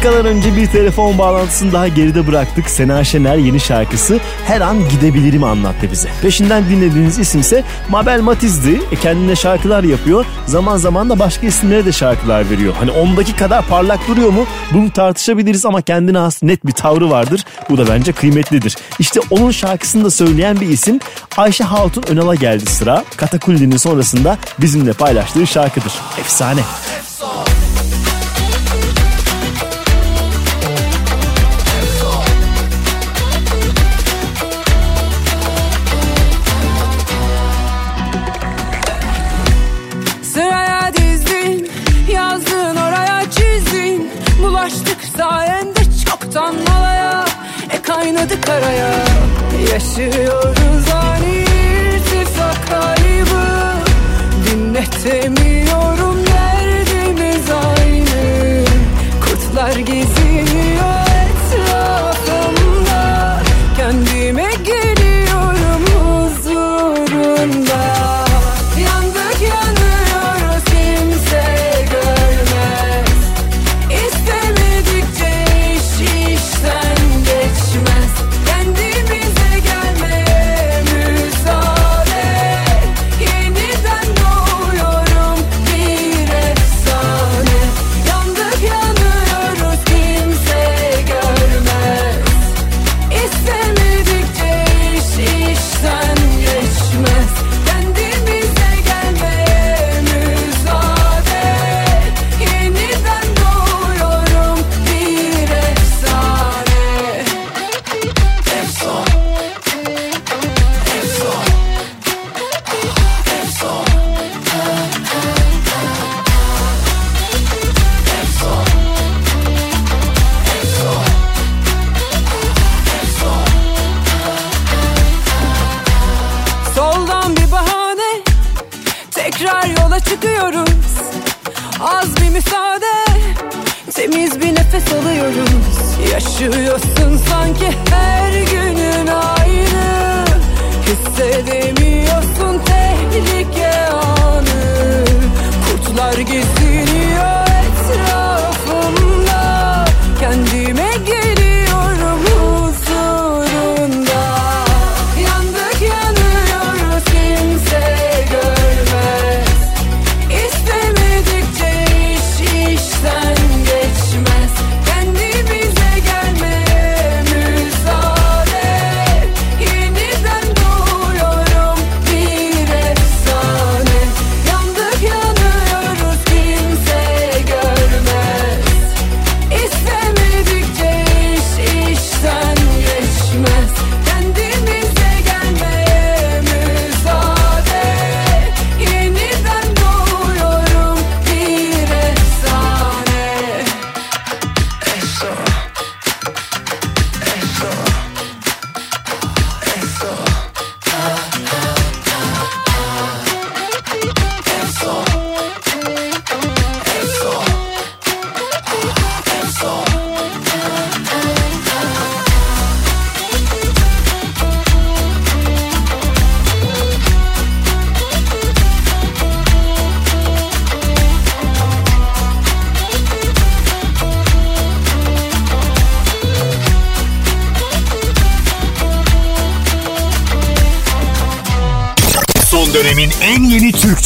Dakikalar önce bir telefon bağlantısını daha geride bıraktık. Sena Şener yeni şarkısı Her An Gidebilirim anlattı bize. Peşinden dinlediğiniz isim ise Mabel Matiz'di. E, kendine şarkılar yapıyor. Zaman zaman da başka isimlere de şarkılar veriyor. Hani ondaki kadar parlak duruyor mu? Bunu tartışabiliriz ama kendine has net bir tavrı vardır. Bu da bence kıymetlidir. İşte onun şarkısını da söyleyen bir isim Ayşe Hatun Önal'a geldi sıra. Katakulli'nin sonrasında bizimle paylaştığı şarkıdır. Efsane. Yaşıyoruz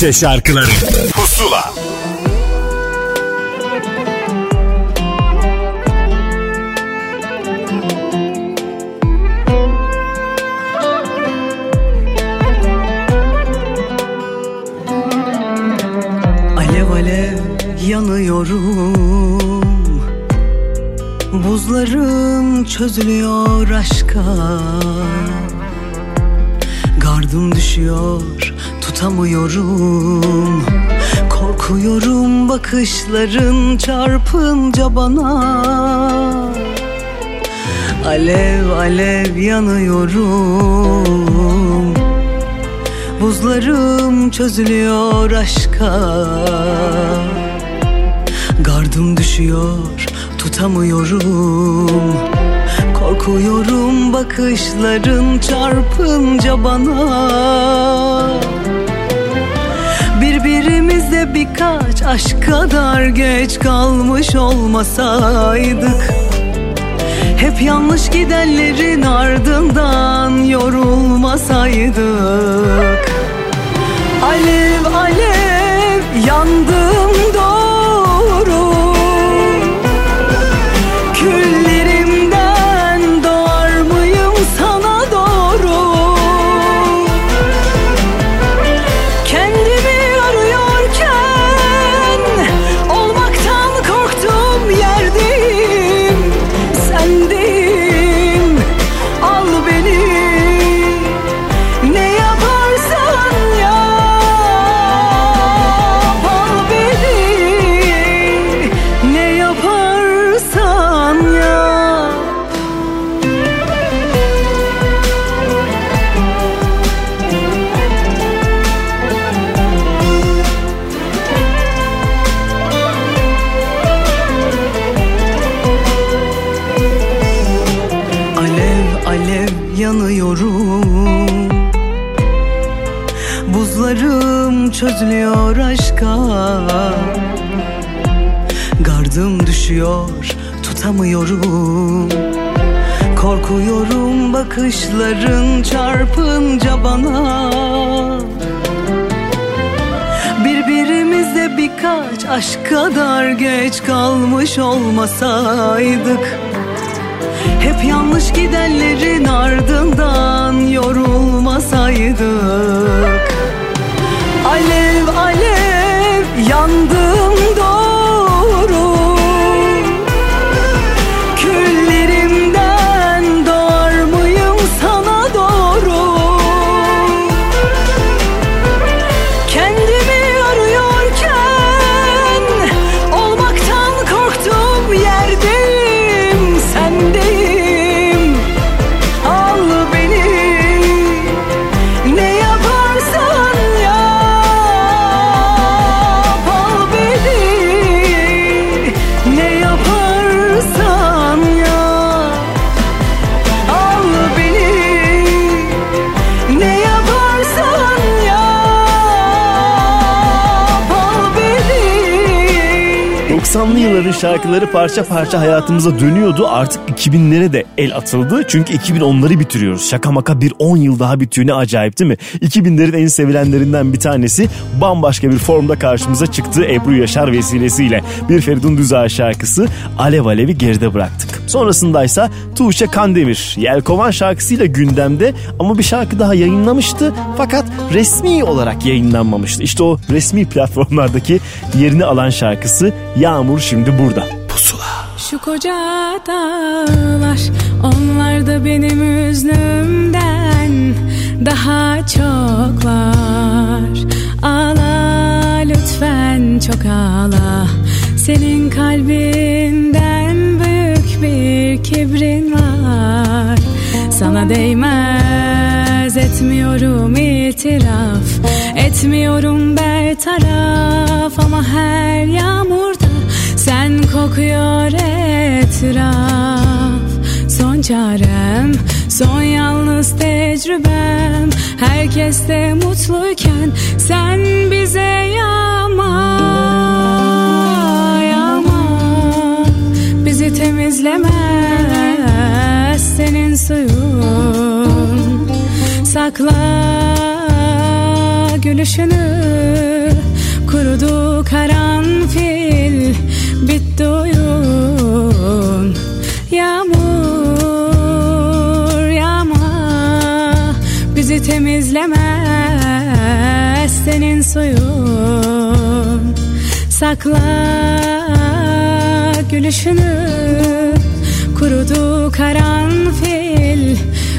Türkçe şarkıları. Pusula. Alev alev yanıyorum. Buzlarım çözülüyor aşka. Gardım düşüyor tutamıyorum bakışların çarpınca bana. Alev alev yanıyorum. Buzlarım çözülüyor aşka. Gardım düşüyor tutamıyorum. Korkuyorum bakışların çarpınca bana. Birbirimize birkaç aşk kadar geç kalmış olmasaydık. Hep yanlış gidenlerin ardından yorulmasaydık. Alev alev yandım bakışların çarpınca bana. Birbirimize birkaç aşk kadar geç kalmış olmasaydık hep yanlış gidenlerin ardından yorulmasaydık. Alev alev yandım doğru 90'lı yılların şarkıları parça parça hayatımıza dönüyordu. Artık 2000'lere de el atıldı. Çünkü 2010'ları bitiriyoruz. Şaka maka bir 10 yıl daha bitiyor. Ne acayip değil mi? 2000'lerin en sevilenlerinden bir tanesi bambaşka bir formda karşımıza çıktı Ebru Yaşar vesilesiyle. Bir Feridun Düzağ şarkısı Alev Alev'i geride bıraktık. Sonrasındaysa Tuğçe Kandemir Yelkovan şarkısıyla gündemde ama bir şarkı daha yayınlamıştı. Fakat resmi olarak yayınlanmamıştı. İşte o resmi platformlardaki yerini alan şarkısı Yağmur şimdi burada. Pusula. Şu koca dağlar Onlar da benim üznümden Daha çok var Ağla lütfen çok ağla Senin kalbinden Büyük bir kibrin var. Sana değmez etmiyorum itiraf. Etmiyorum bertaraf Ama her yağmurda sen kokuyor etraf. Son çarem, son yalnız tecrübem. Herkes de mutluyken sen bize yağma temizlemez senin suyun. Sakla gülüşünü Kurudu karanfil Bitti oyun. Yağmur yağma Bizi temizlemez Senin suyun. Sakla gülüşünü Kurudu karanfil.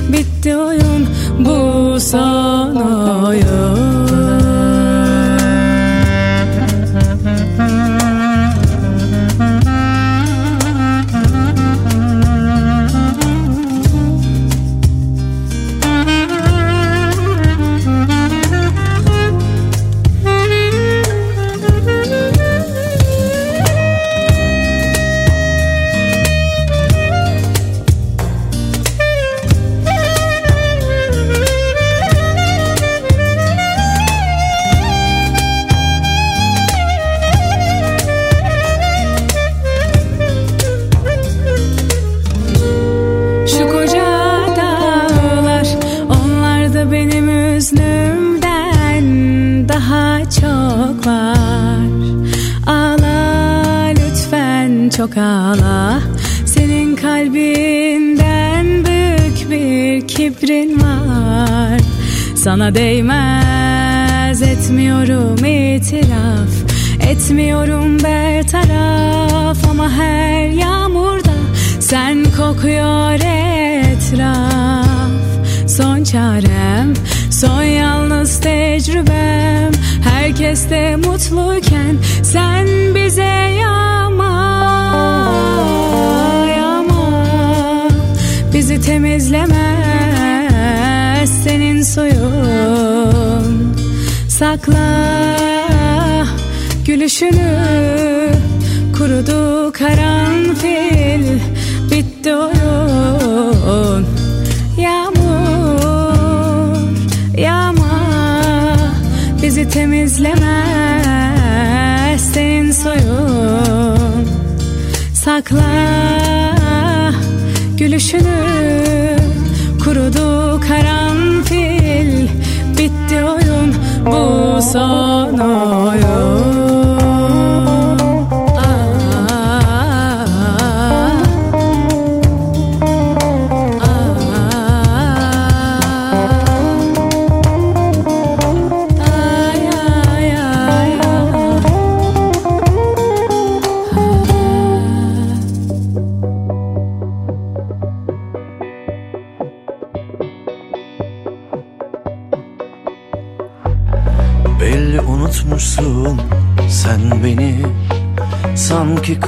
Bitti oyun Bu son oyun Sakla. Gülüşünü Kurudu karanfil. Bitti oyun. Yağmur Yağma Bizi temizlemez Senin soyun. Sakla. Gülüşünü Bu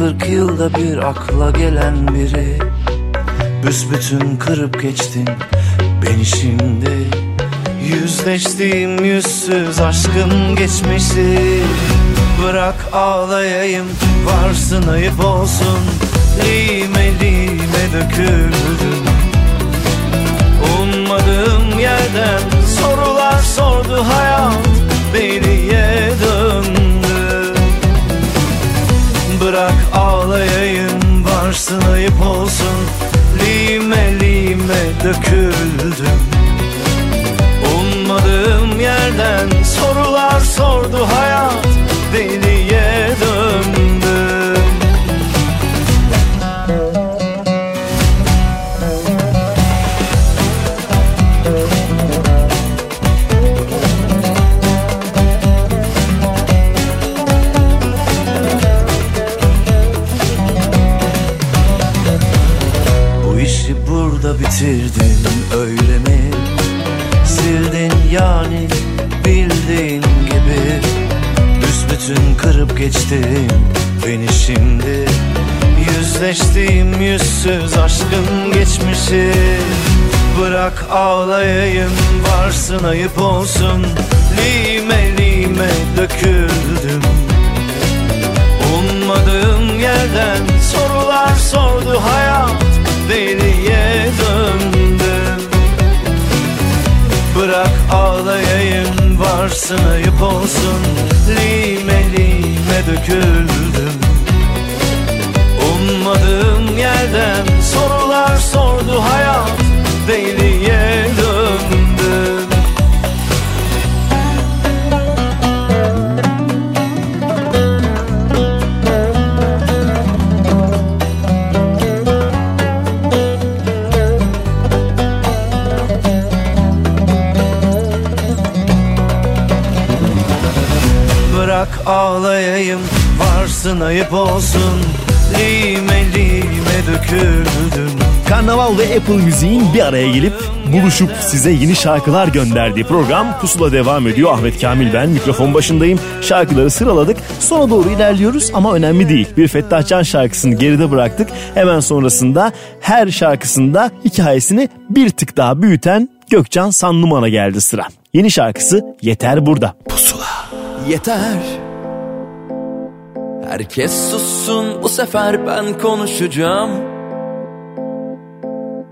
kırk yılda bir akla gelen biri. Büsbütün kırıp geçtin beni şimdi. Yüzleştiğim yüzsüz aşkın geçmişi. Bırak ağlayayım varsın ayıp olsun. Lime lime döküldüm. Ummadığım yerden sorular sordu hayat. Deliye döndü Bırak ağlayayım varsın ayıp olsun. Lime lime döküldüm. Ummadığım yerden sorular sordu hayat Geçtin beni şimdi. Yüzleştiğim yüzsüz aşkın geçmişi. Bırak ağlayayım varsın ayıp olsun. Lime lime döküldüm. Ummadığım yerden sorular sordu hayat. Deliye döndüm Bırak ağlayayım varsın ayıp olsun. Lime lime döküldüm. Ummadığım yerden sorular sordu hayat. Deliye döndüm ağlayayım Varsın ayıp olsun Lime lime döküldüm Karnaval ve Apple Müziğin bir araya gelip buluşup size yeni şarkılar gönderdiği program Pusula devam ediyor. Ahmet Kamil ben mikrofon başındayım. Şarkıları sıraladık. Sona doğru ilerliyoruz ama önemli değil. Bir Fettah Can şarkısını geride bıraktık. Hemen sonrasında her şarkısında hikayesini bir tık daha büyüten Gökcan Sanlıman'a geldi sıra. Yeni şarkısı Yeter Burada. Pusula. Yeter Herkes sussun bu sefer ben konuşacağım.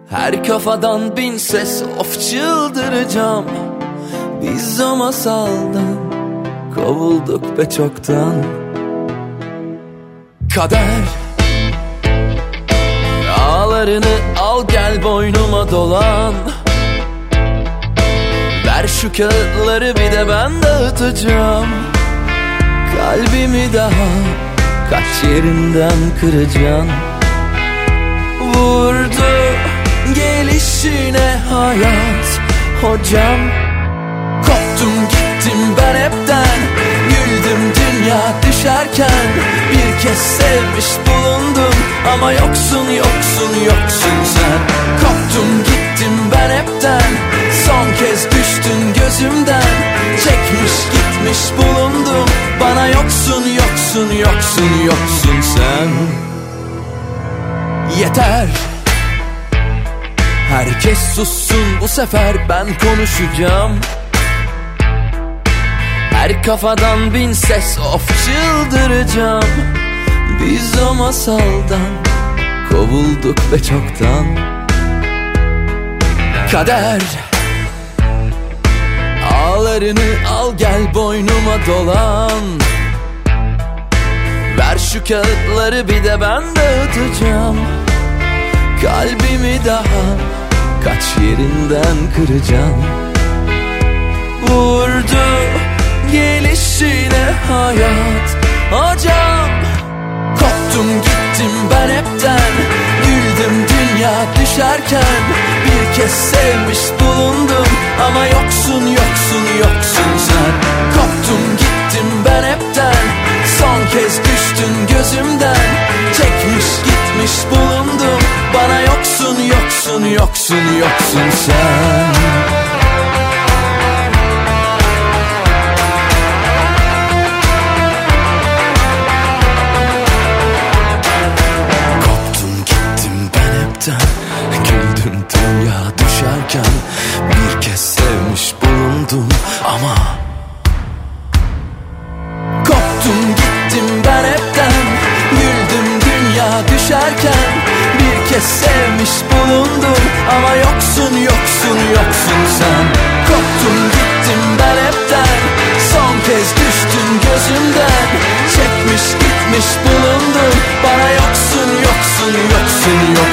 Her kafadan bin ses of çıldıracağım. Biz o masaldan kovulduk be çoktan. Kader Ağlarını al gel boynuma dolan. Ver şu kağıtları bir de ben dağıtacağım. Kalbimi daha kaç yerinden kıracaksın Vurdu gelişine hayat hocam. Koptum gittim ben hepten. Güldüm dünya düşerken. Bir kez sevmiş bulundum. Ama yoksun yoksun yoksun sen. Koptum gittim ben hepten Son kez düştün gözümden. Çekmiş gitmiş bulundum. Bana yoksun yoksun yoksun yoksun sen. Yeter. Herkes sussun bu sefer ben konuşacağım. Her kafadan bin ses of çıldıracağım. Biz o masaldan kovulduk ve çoktan. Kader Ağlarını al gel boynuma dolan. Ver şu kağıtları bir de ben dağıtacağım. Kalbimi daha kaç yerinden kıracağım. Vurdu gelişine hayat Hocam. Koptum gittim ben hepten Güldüm dünya düşerken Bir kez sevmiş bulundum. Ama yoksun yoksun yoksun sen. Koptum gittim ben hepten. Son kez düştün gözümden. Çekmiş gitmiş bulundum. Bana yoksun yoksun yoksun yoksun sen düşerken Bir kez sevmiş bulundum ama Koptum gittim ben hepten Güldüm dünya düşerken Bir kez sevmiş bulundum Ama yoksun yoksun yoksun sen. Koptum gittim ben hepten Son kez düştün gözümden. Çekmiş gitmiş bulundum Bana yoksun yoksun yoksun yoksun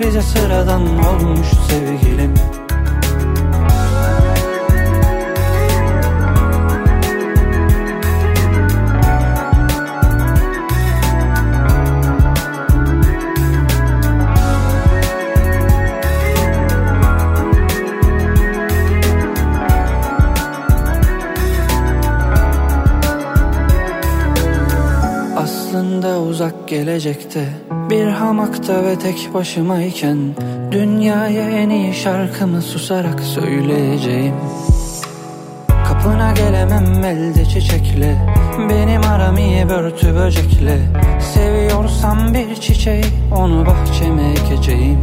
bize sıradan olmuş sevgilim. Aslında uzak gelecekte Bir hamakta ve tek başımayken Dünyaya en iyi şarkımı susarak söyleyeceğim. Kapına gelemem elde çiçekle Benim aram iyi börtü böcekle. Seviyorsam bir çiçeği onu bahçeme ekeceğim.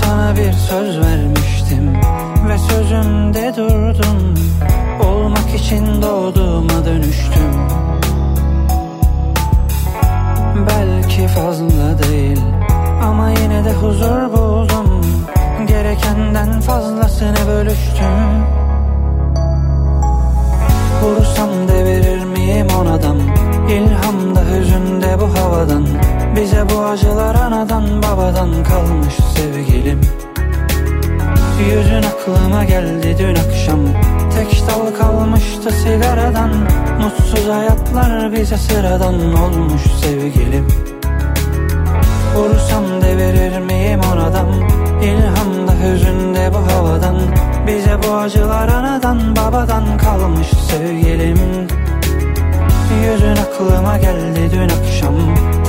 Sana bir söz vermiştim ve sözümde durdum. Olmak için doğduğuma dönüştüm Belki fazla değil. Ama yine de huzur buldum. Gerekenden fazlasını bölüştüm. Vursam devirir miyim onadan İlhamda hüzünde bu havadan. Bize bu acılar anadan babadan kalmış sevgilim. Yüzün aklıma geldi dün akşam. Tek dal kalmıştı sigaradan. Mutsuz hayatlar bize sıradan olmuş sevgilim Vursam devirir miyim onadan İlhamda hüzünde bu havadan. Bize bu acılar anadan babadan kalmış sevgilim. Yüzün aklıma geldi dün akşam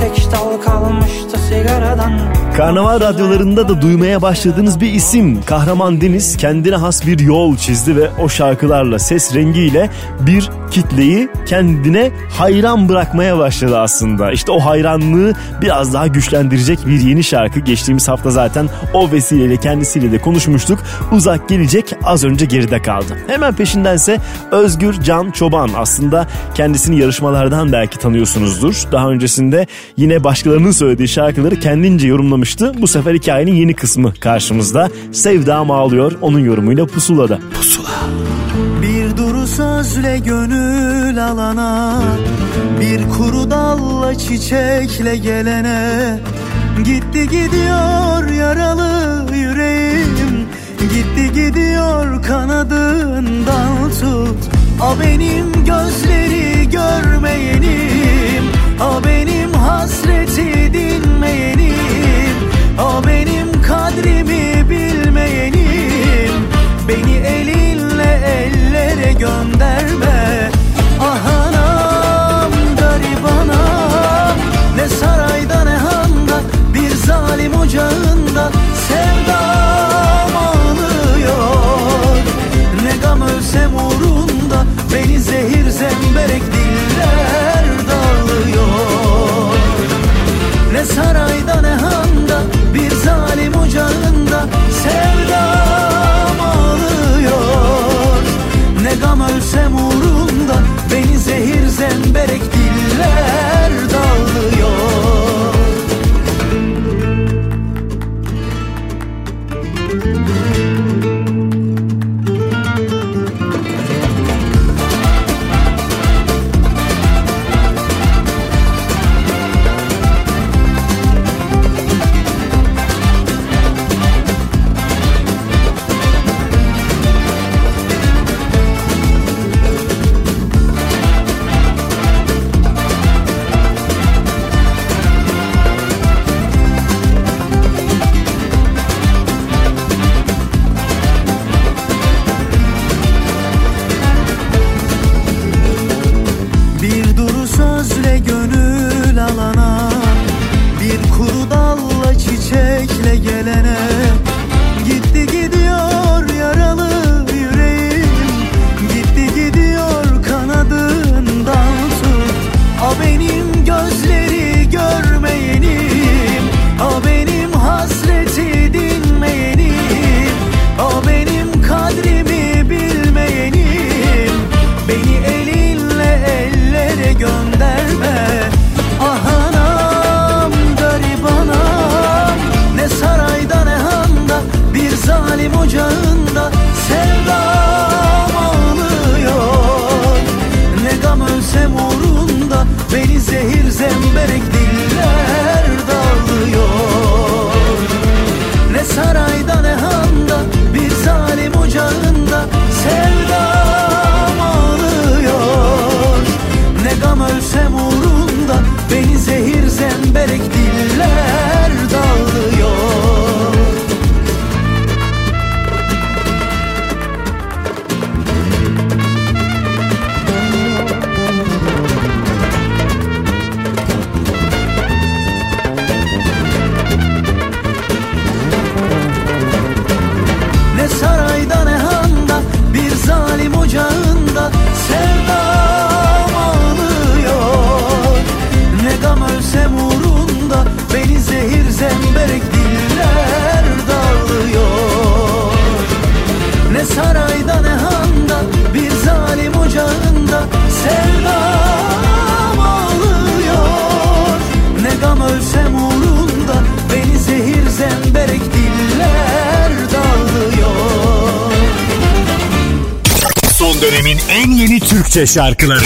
Tek dal kalmıştı sigaradan Karnaval radyolarında da duymaya başladığınız bir isim Kahraman Deniz kendine has bir yol çizdi ve o şarkılarla ses rengiyle bir kitleyi kendine hayran bırakmaya başladı aslında. İşte o hayranlığı biraz daha güçlendirecek bir yeni şarkı geçtiğimiz hafta zaten o vesileyle kendisiyle de konuşmuştuk. Uzak gelecek az önce geride kaldı. Hemen peşindense Özgür Can Çoban aslında kendisini yarışmalardan belki tanıyorsunuzdur. Daha öncesinde yine başkalarının söylediği şarkıları kendince yorumlamıştı. Bu sefer hikayenin yeni kısmı karşımızda. Sevdam ağlıyor onun yorumuyla Pusula'da. Pusula. Bir duru sözle gönül alana Bir kuru dalla çiçekle gelene Gitti gidiyor yaralı yüreğim Gitti gidiyor kanadından tut A benim gözleri görmeyenim A benim hasreti dinmeyenim. A benim kadrimi bilmeyenim. Beni elinle ellere gönderme. Ah anam garip anam Ne sarayda ne handa Bir zalim ocağında Sevdam ağlıyor Ne gam ölsem uğrunda Beni zehir zemberek diller ne sarayda ne handa Bir zalim ocağında Sevdam ağlıyor Ne gam ölsem uğrunda Beni zehir zemberek diller dağılıyor. Şarkıları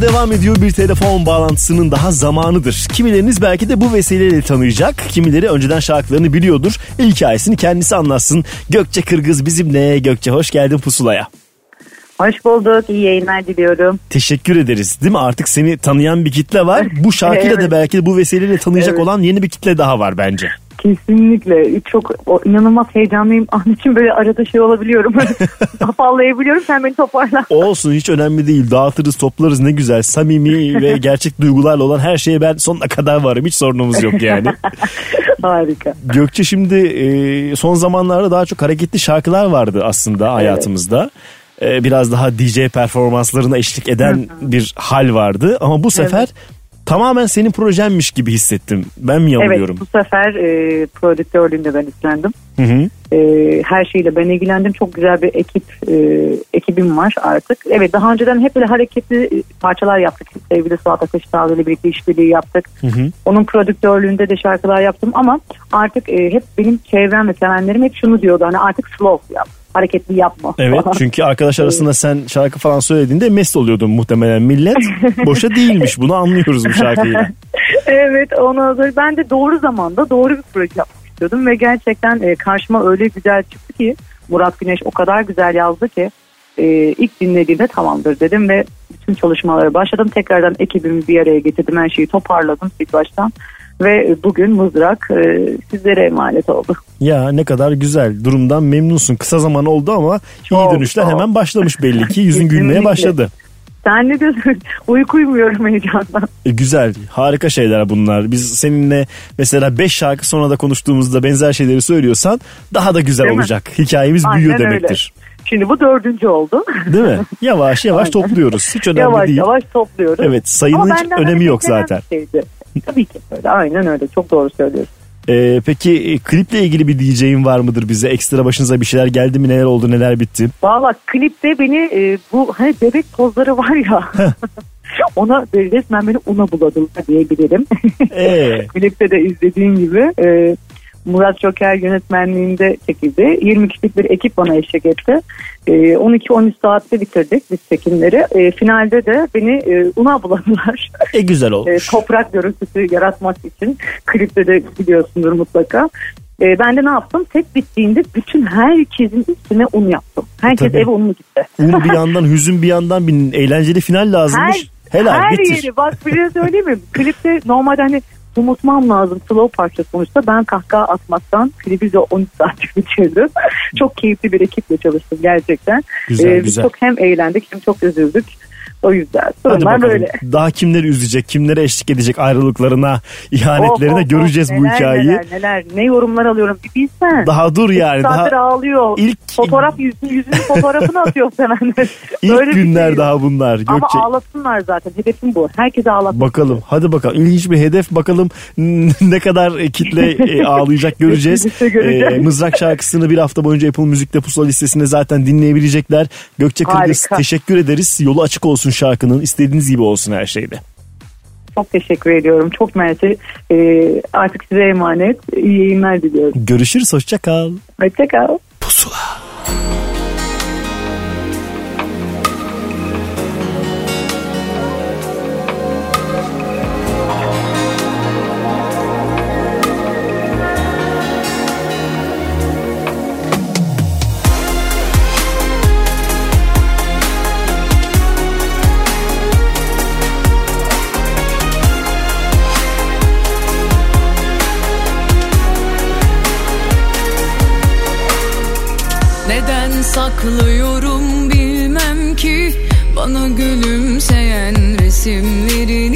Devam ediyor bir telefon bağlantısının daha zamanıdır. Kimileriniz belki de bu vesileyle tanıyacak. Kimileri önceden şarkılarını biliyordur. Hikayesini kendisi anlatsın. Gökçe Kırgız bizimle. Gökçe hoş geldin Pusula'ya. Hoş bulduk. İyi yayınlar diliyorum. Teşekkür ederiz. Değil mi? Artık seni tanıyan bir kitle var. Bu şarkıyla <laughs> da Evet. belki de bu vesileyle tanıyacak Evet. olan yeni bir kitle daha var bence. Kesinlikle. Çok o, inanılmaz heyecanlıyım. <laughs> An için böyle arada şey olabiliyorum. <laughs> Afallayabiliyorum. Sen beni toparla. Olsun hiç önemli değil. Dağıtırız toplarız ne güzel. Samimi <laughs> ve gerçek duygularla olan her şeye ben sonuna kadar varım. Hiç sorunumuz yok yani. Harika. Gökçe şimdi e, son zamanlarda daha çok hareketli şarkılar vardı aslında hayatımızda. E, biraz daha DJ performanslarına eşlik eden bir hal vardı. Ama bu sefer tamamen senin projenmiş gibi hissettim. Ben mi yanılıyorum? Evet bu sefer e, prodüktörlüğünde ben üstlendim. Hı hı. E, her şeyle ben ilgilendim. Çok güzel bir ekip e, ekibim var artık. Evet daha önceden hep böyle hareketli e, parçalar yaptık. Sevgili Suat Akışdağlı ile birlikte işbirliği yaptık. Hı hı. Onun prodüktörlüğünde de şarkılar yaptım ama artık e, hep benim çevrem ve sevenlerim hep şunu diyordu. Hani artık slow yap. Hareketli yapma. Evet çünkü arkadaş arasında sen şarkı falan söylediğinde mest oluyordun muhtemelen millet. <laughs> Boşa değilmiş bunu anlıyoruz bu şarkıyla. <laughs> evet ondan sonra ben de doğru zamanda doğru bir proje yapmak istiyordum ve gerçekten e, karşıma öyle güzel çıktı ki Murat Güneş o kadar güzel yazdı ki e, ilk dinlediğimde tamamdır dedim ve bütün çalışmalara başladım. Tekrardan ekibimi bir araya getirdim her şeyi toparladım ilk baştan ve bugün Mızrak e, sizlere emanet oldu. Ya ne kadar güzel durumdan memnunsun. Kısa zaman oldu ama Çok, iyi dönüşler çok. hemen başlamış belli ki. Yüzün gülmeye başladı. Sen ne diyorsun? <laughs> Uyku uyumuyorum heyecandan. E, güzel harika şeyler bunlar. Biz seninle mesela 5 şarkı sonra da konuştuğumuzda benzer şeyleri söylüyorsan daha da güzel Değil mi? olacak. Hikayemiz Aynen büyüyor öyle. demektir. Şimdi bu dördüncü oldu. Değil mi? <laughs> Yavaş yavaş Aynen. topluyoruz. Hiç önemli yavaş değil. yavaş topluyoruz. Evet, sayının hiç önemi yok zaten. şeydi. <laughs> Tabii ki öyle. Aynen öyle. Çok doğru söylüyorsun. Ee, peki e, kliple ilgili bir diyeceğin var mıdır bize? Ekstra başınıza bir şeyler geldi mi? Neler oldu? Neler bitti? Valla klipte beni e, bu hani bebek pozları var ya. <laughs> <laughs> ona resmen beni una buladılar diyebilirim. Ee? Klipte de izlediğin gibi e, Murat Joker yönetmenliğinde çekildi. 20 kişilik bir ekip bana eşlik etti. E, 12-13 saatte bitirdik biz çekimleri. E, finalde de beni e, una buladılar. E güzel olmuş. <laughs> E, toprak görüntüsü yaratmak için klipte de biliyorsundur mutlaka. E, ben de ne yaptım? Set bittiğinde bütün herkesin üstüne un yaptım. Herkes Tabii. eve unlu gitti. Un bir <laughs> yandan hüzün bir yandan bir eğlenceli final lazımmış. Helal her bitir. yeri bak bir şey söyleyeyim mi? Klipte normalde hani unutmam lazım slow parça sonuçta. Ben kahkaha atmaktan klibi de 13 saat <laughs> bitirdim. çok keyifli bir ekiple çalıştım gerçekten. Güzel, biz güzel. Çok hem eğlendik hem çok üzüldük. O yüzden bakalım. böyle. Daha kimleri üzecek, kimlere eşlik edecek ayrılıklarına, ihanetlerine Of, of, göreceğiz of, bu neler, hikayeyi. Neler neler ne yorumlar alıyorum bir bilsen. Daha dur yani, daha ağlıyor. ilk- Fotoğraf yüzünü, yüzünün fotoğrafını atıyor sevenler. <laughs> İlk Böyle günler şey daha bunlar. Gökçe. Ama ağlasınlar zaten. Hedefim bu. Herkese ağlatmak. Bakalım hadi bakalım ilginç bir hedef bakalım ne kadar kitle e, <laughs> ağlayacak göreceğiz. Göreceğiz. E, Mızrak şarkısını bir hafta boyunca Apple Müzik'te pusula listesinde zaten dinleyebilecekler. Gökçe Kırgız teşekkür ederiz. Yolu açık olsun şarkının istediğiniz gibi olsun her şeyde. Çok teşekkür ediyorum. Çok mersi. Ee, artık size emanet. İyi yayınlar diliyorum. Görüşürüz hoşça kal. Hoşçakal. Pusula. Saklıyorum bilmem ki. Bana gülümseyen resimlerini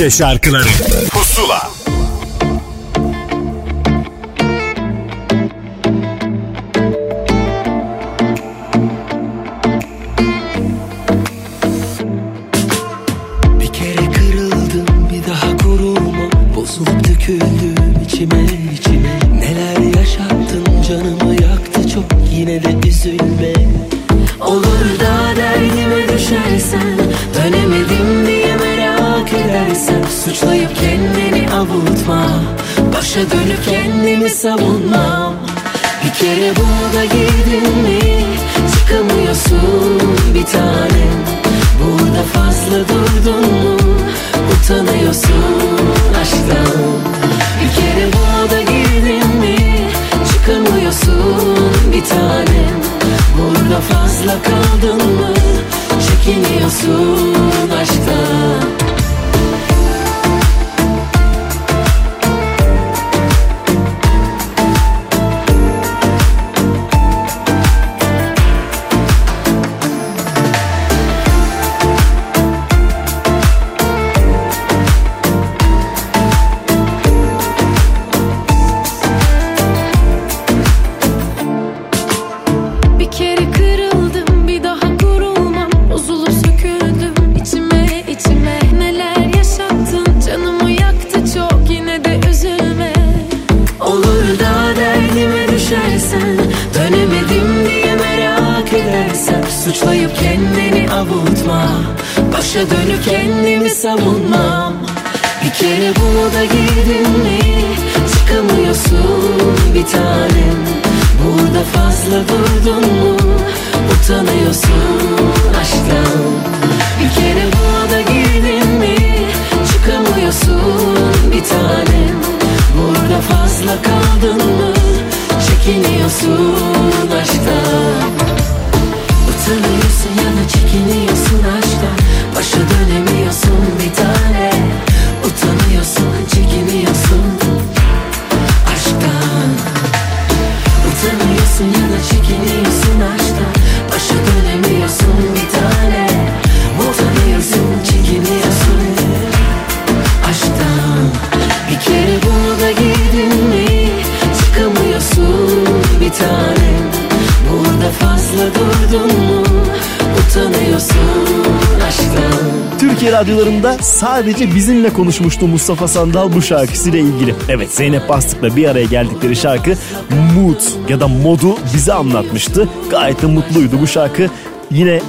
Türkçe şarkıları Başa dönüp kendimi savunmam. Bir kere bunu da girdin mi? Çıkamıyorsun bir tanem. Burada fazla durdun mu? Utanıyorsun aşktan. Bir kere buna girdin mi? Çıkamıyorsun bir tanem. Burada fazla kaldın mı? Çekiniyorsun aşktan. Utanıyorsun ya da çekiniyorsun bir tane. Utanıyorsun çekiniyorsun aşktan. Utanıyorsun ya da çekiniyorsun aşktan. Başa dönemiyorsun bir tane. Utanıyorsun çekiniyorsun aşktan. Bir kere bunu da girdin mi? Çıkamıyorsun bir tanem Burada fazla durdun mu? Utanıyorsun aşktan Türkiye radyolarında sadece bizimle konuşmuştu Mustafa Sandal bu şarkısıyla ilgili. Evet Zeynep Bastık'la bir araya geldikleri şarkı Mood ya da Mod'u bize anlatmıştı. Gayet de mutluydu bu şarkı. Yine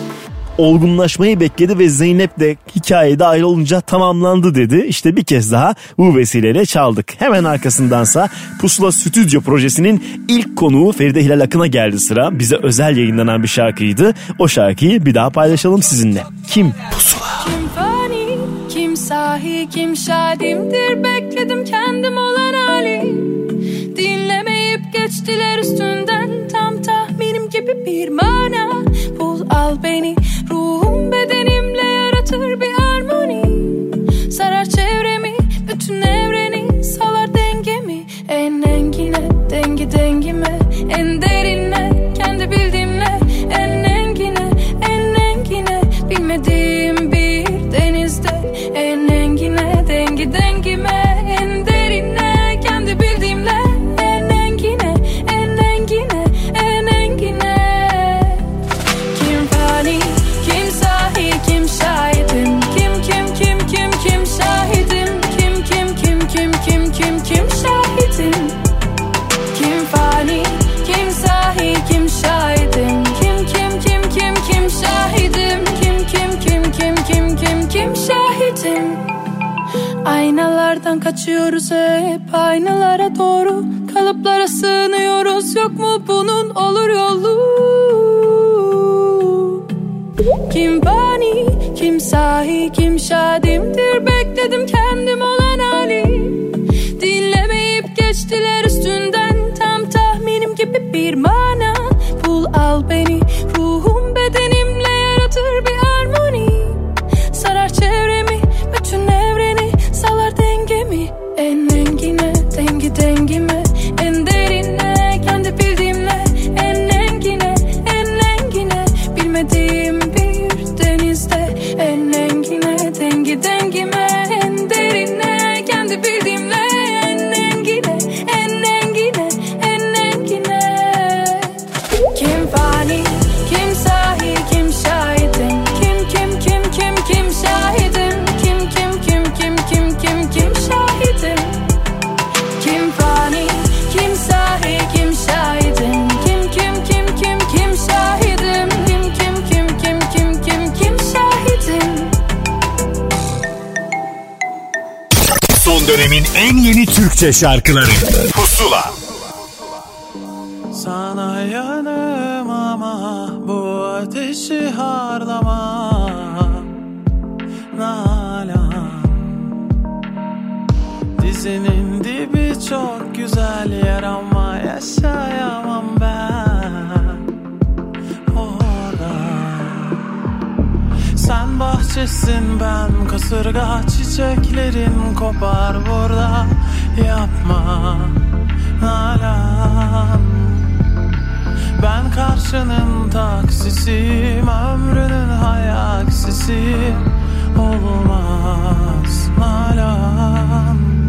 olgunlaşmayı bekledi ve Zeynep de hikayeye dahil olunca tamamlandı dedi. İşte bir kez daha bu vesileyle çaldık. Hemen arkasındansa Pusula Stüdyo projesinin ilk konuğu Feride Hilal Akın'a geldi sıra. Bize özel yayınlanan bir şarkıydı. O şarkıyı bir daha paylaşalım sizinle. Kim? Pusula. Kim sahi, kim şadimdir? Bekledim kendim olan hali. Dinlemeyip geçtiler üstünden. Tam tahminim gibi bir mana. Bul al beni. Ruhum bedenimle yaratır bir harmoni. Sarar çevremi, bütün evreni. Salar dengemi. En engine, dengi dengime. En derine, kendi bildiğimle. En Aynalardan kaçıyoruz hep aynalara doğru. Kalıplara sığınıyoruz yok mu bunun olur yolu? Kim bani, kim sahi, kim şadimdir? Bekledim kendim olan hali. Dinlemeyip geçtiler Türkçe şarkıları. Pusula. Sana yanım ama bu ateşi harlama. Nalan. Dizinin dibi çok güzel yer ama yaşayamam ben. Orada. Sen bahçesin ben kasırga çiçeklerin kopar burada Yapma. Nalan. Ben karşının taksisiyim Ömrünün hayaksisi Olmaz Nalan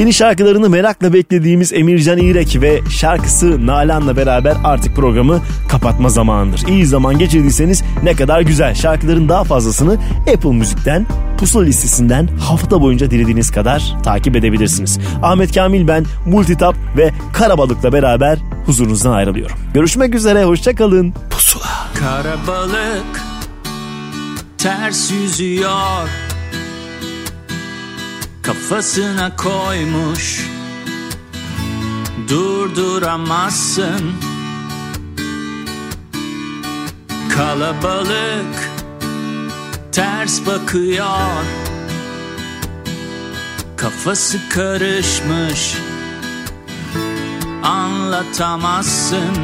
Yeni şarkılarını merakla beklediğimiz Emircan İrek ve şarkısı Nalan'la beraber artık programı kapatma zamanıdır. İyi zaman geçirdiyseniz ne kadar güzel. Şarkıların daha fazlasını Apple Müzik'ten, Pusula listesinden hafta boyunca dilediğiniz kadar takip edebilirsiniz. Ahmet Kamil ben, Multitap ve Karabalık'la beraber huzurunuzdan ayrılıyorum. Görüşmek üzere, hoşçakalın. Pusula. Karabalık ters yüzüyor Kafasına koymuş. Durduramazsın. Kalabalık ters bakıyor. Kafası karışmış. Anlatamazsın.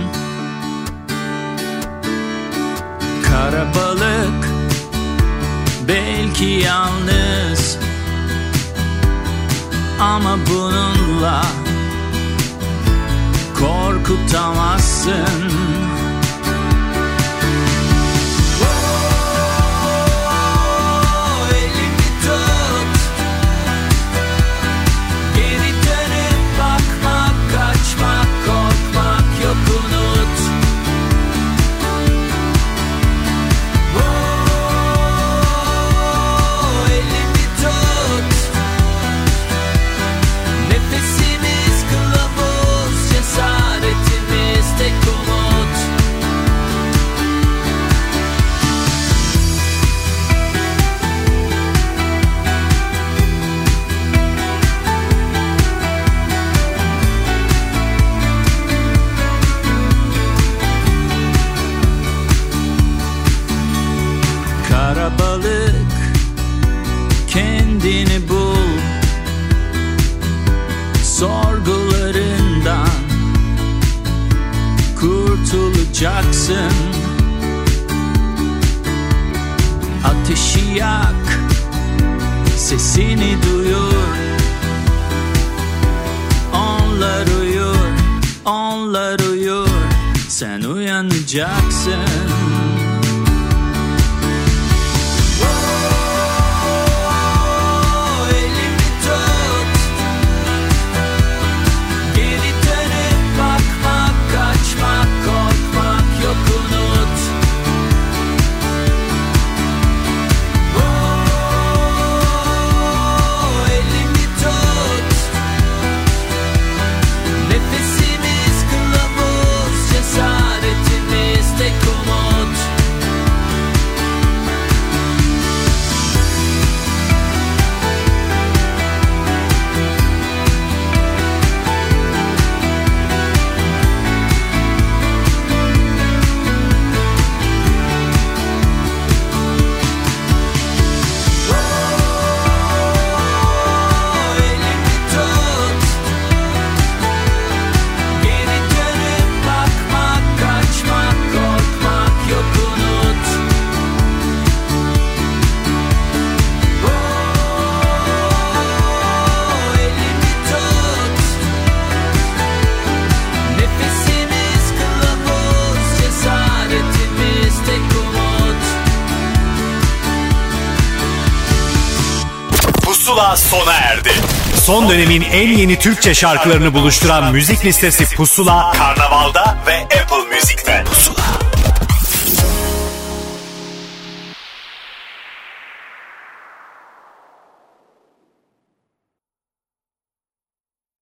Kara balık belki yalnız Ama bununla korkutamazsın kurtulacaksın Ateşi yak sesini duyur. Onlar uyur, onlar uyur. Sen uyanacaksın cesaretimiz tek Pusula sona erdi. Son dönemin en yeni Türkçe şarkılarını buluşturan müzik listesi Pusula, Karnaval'da ve.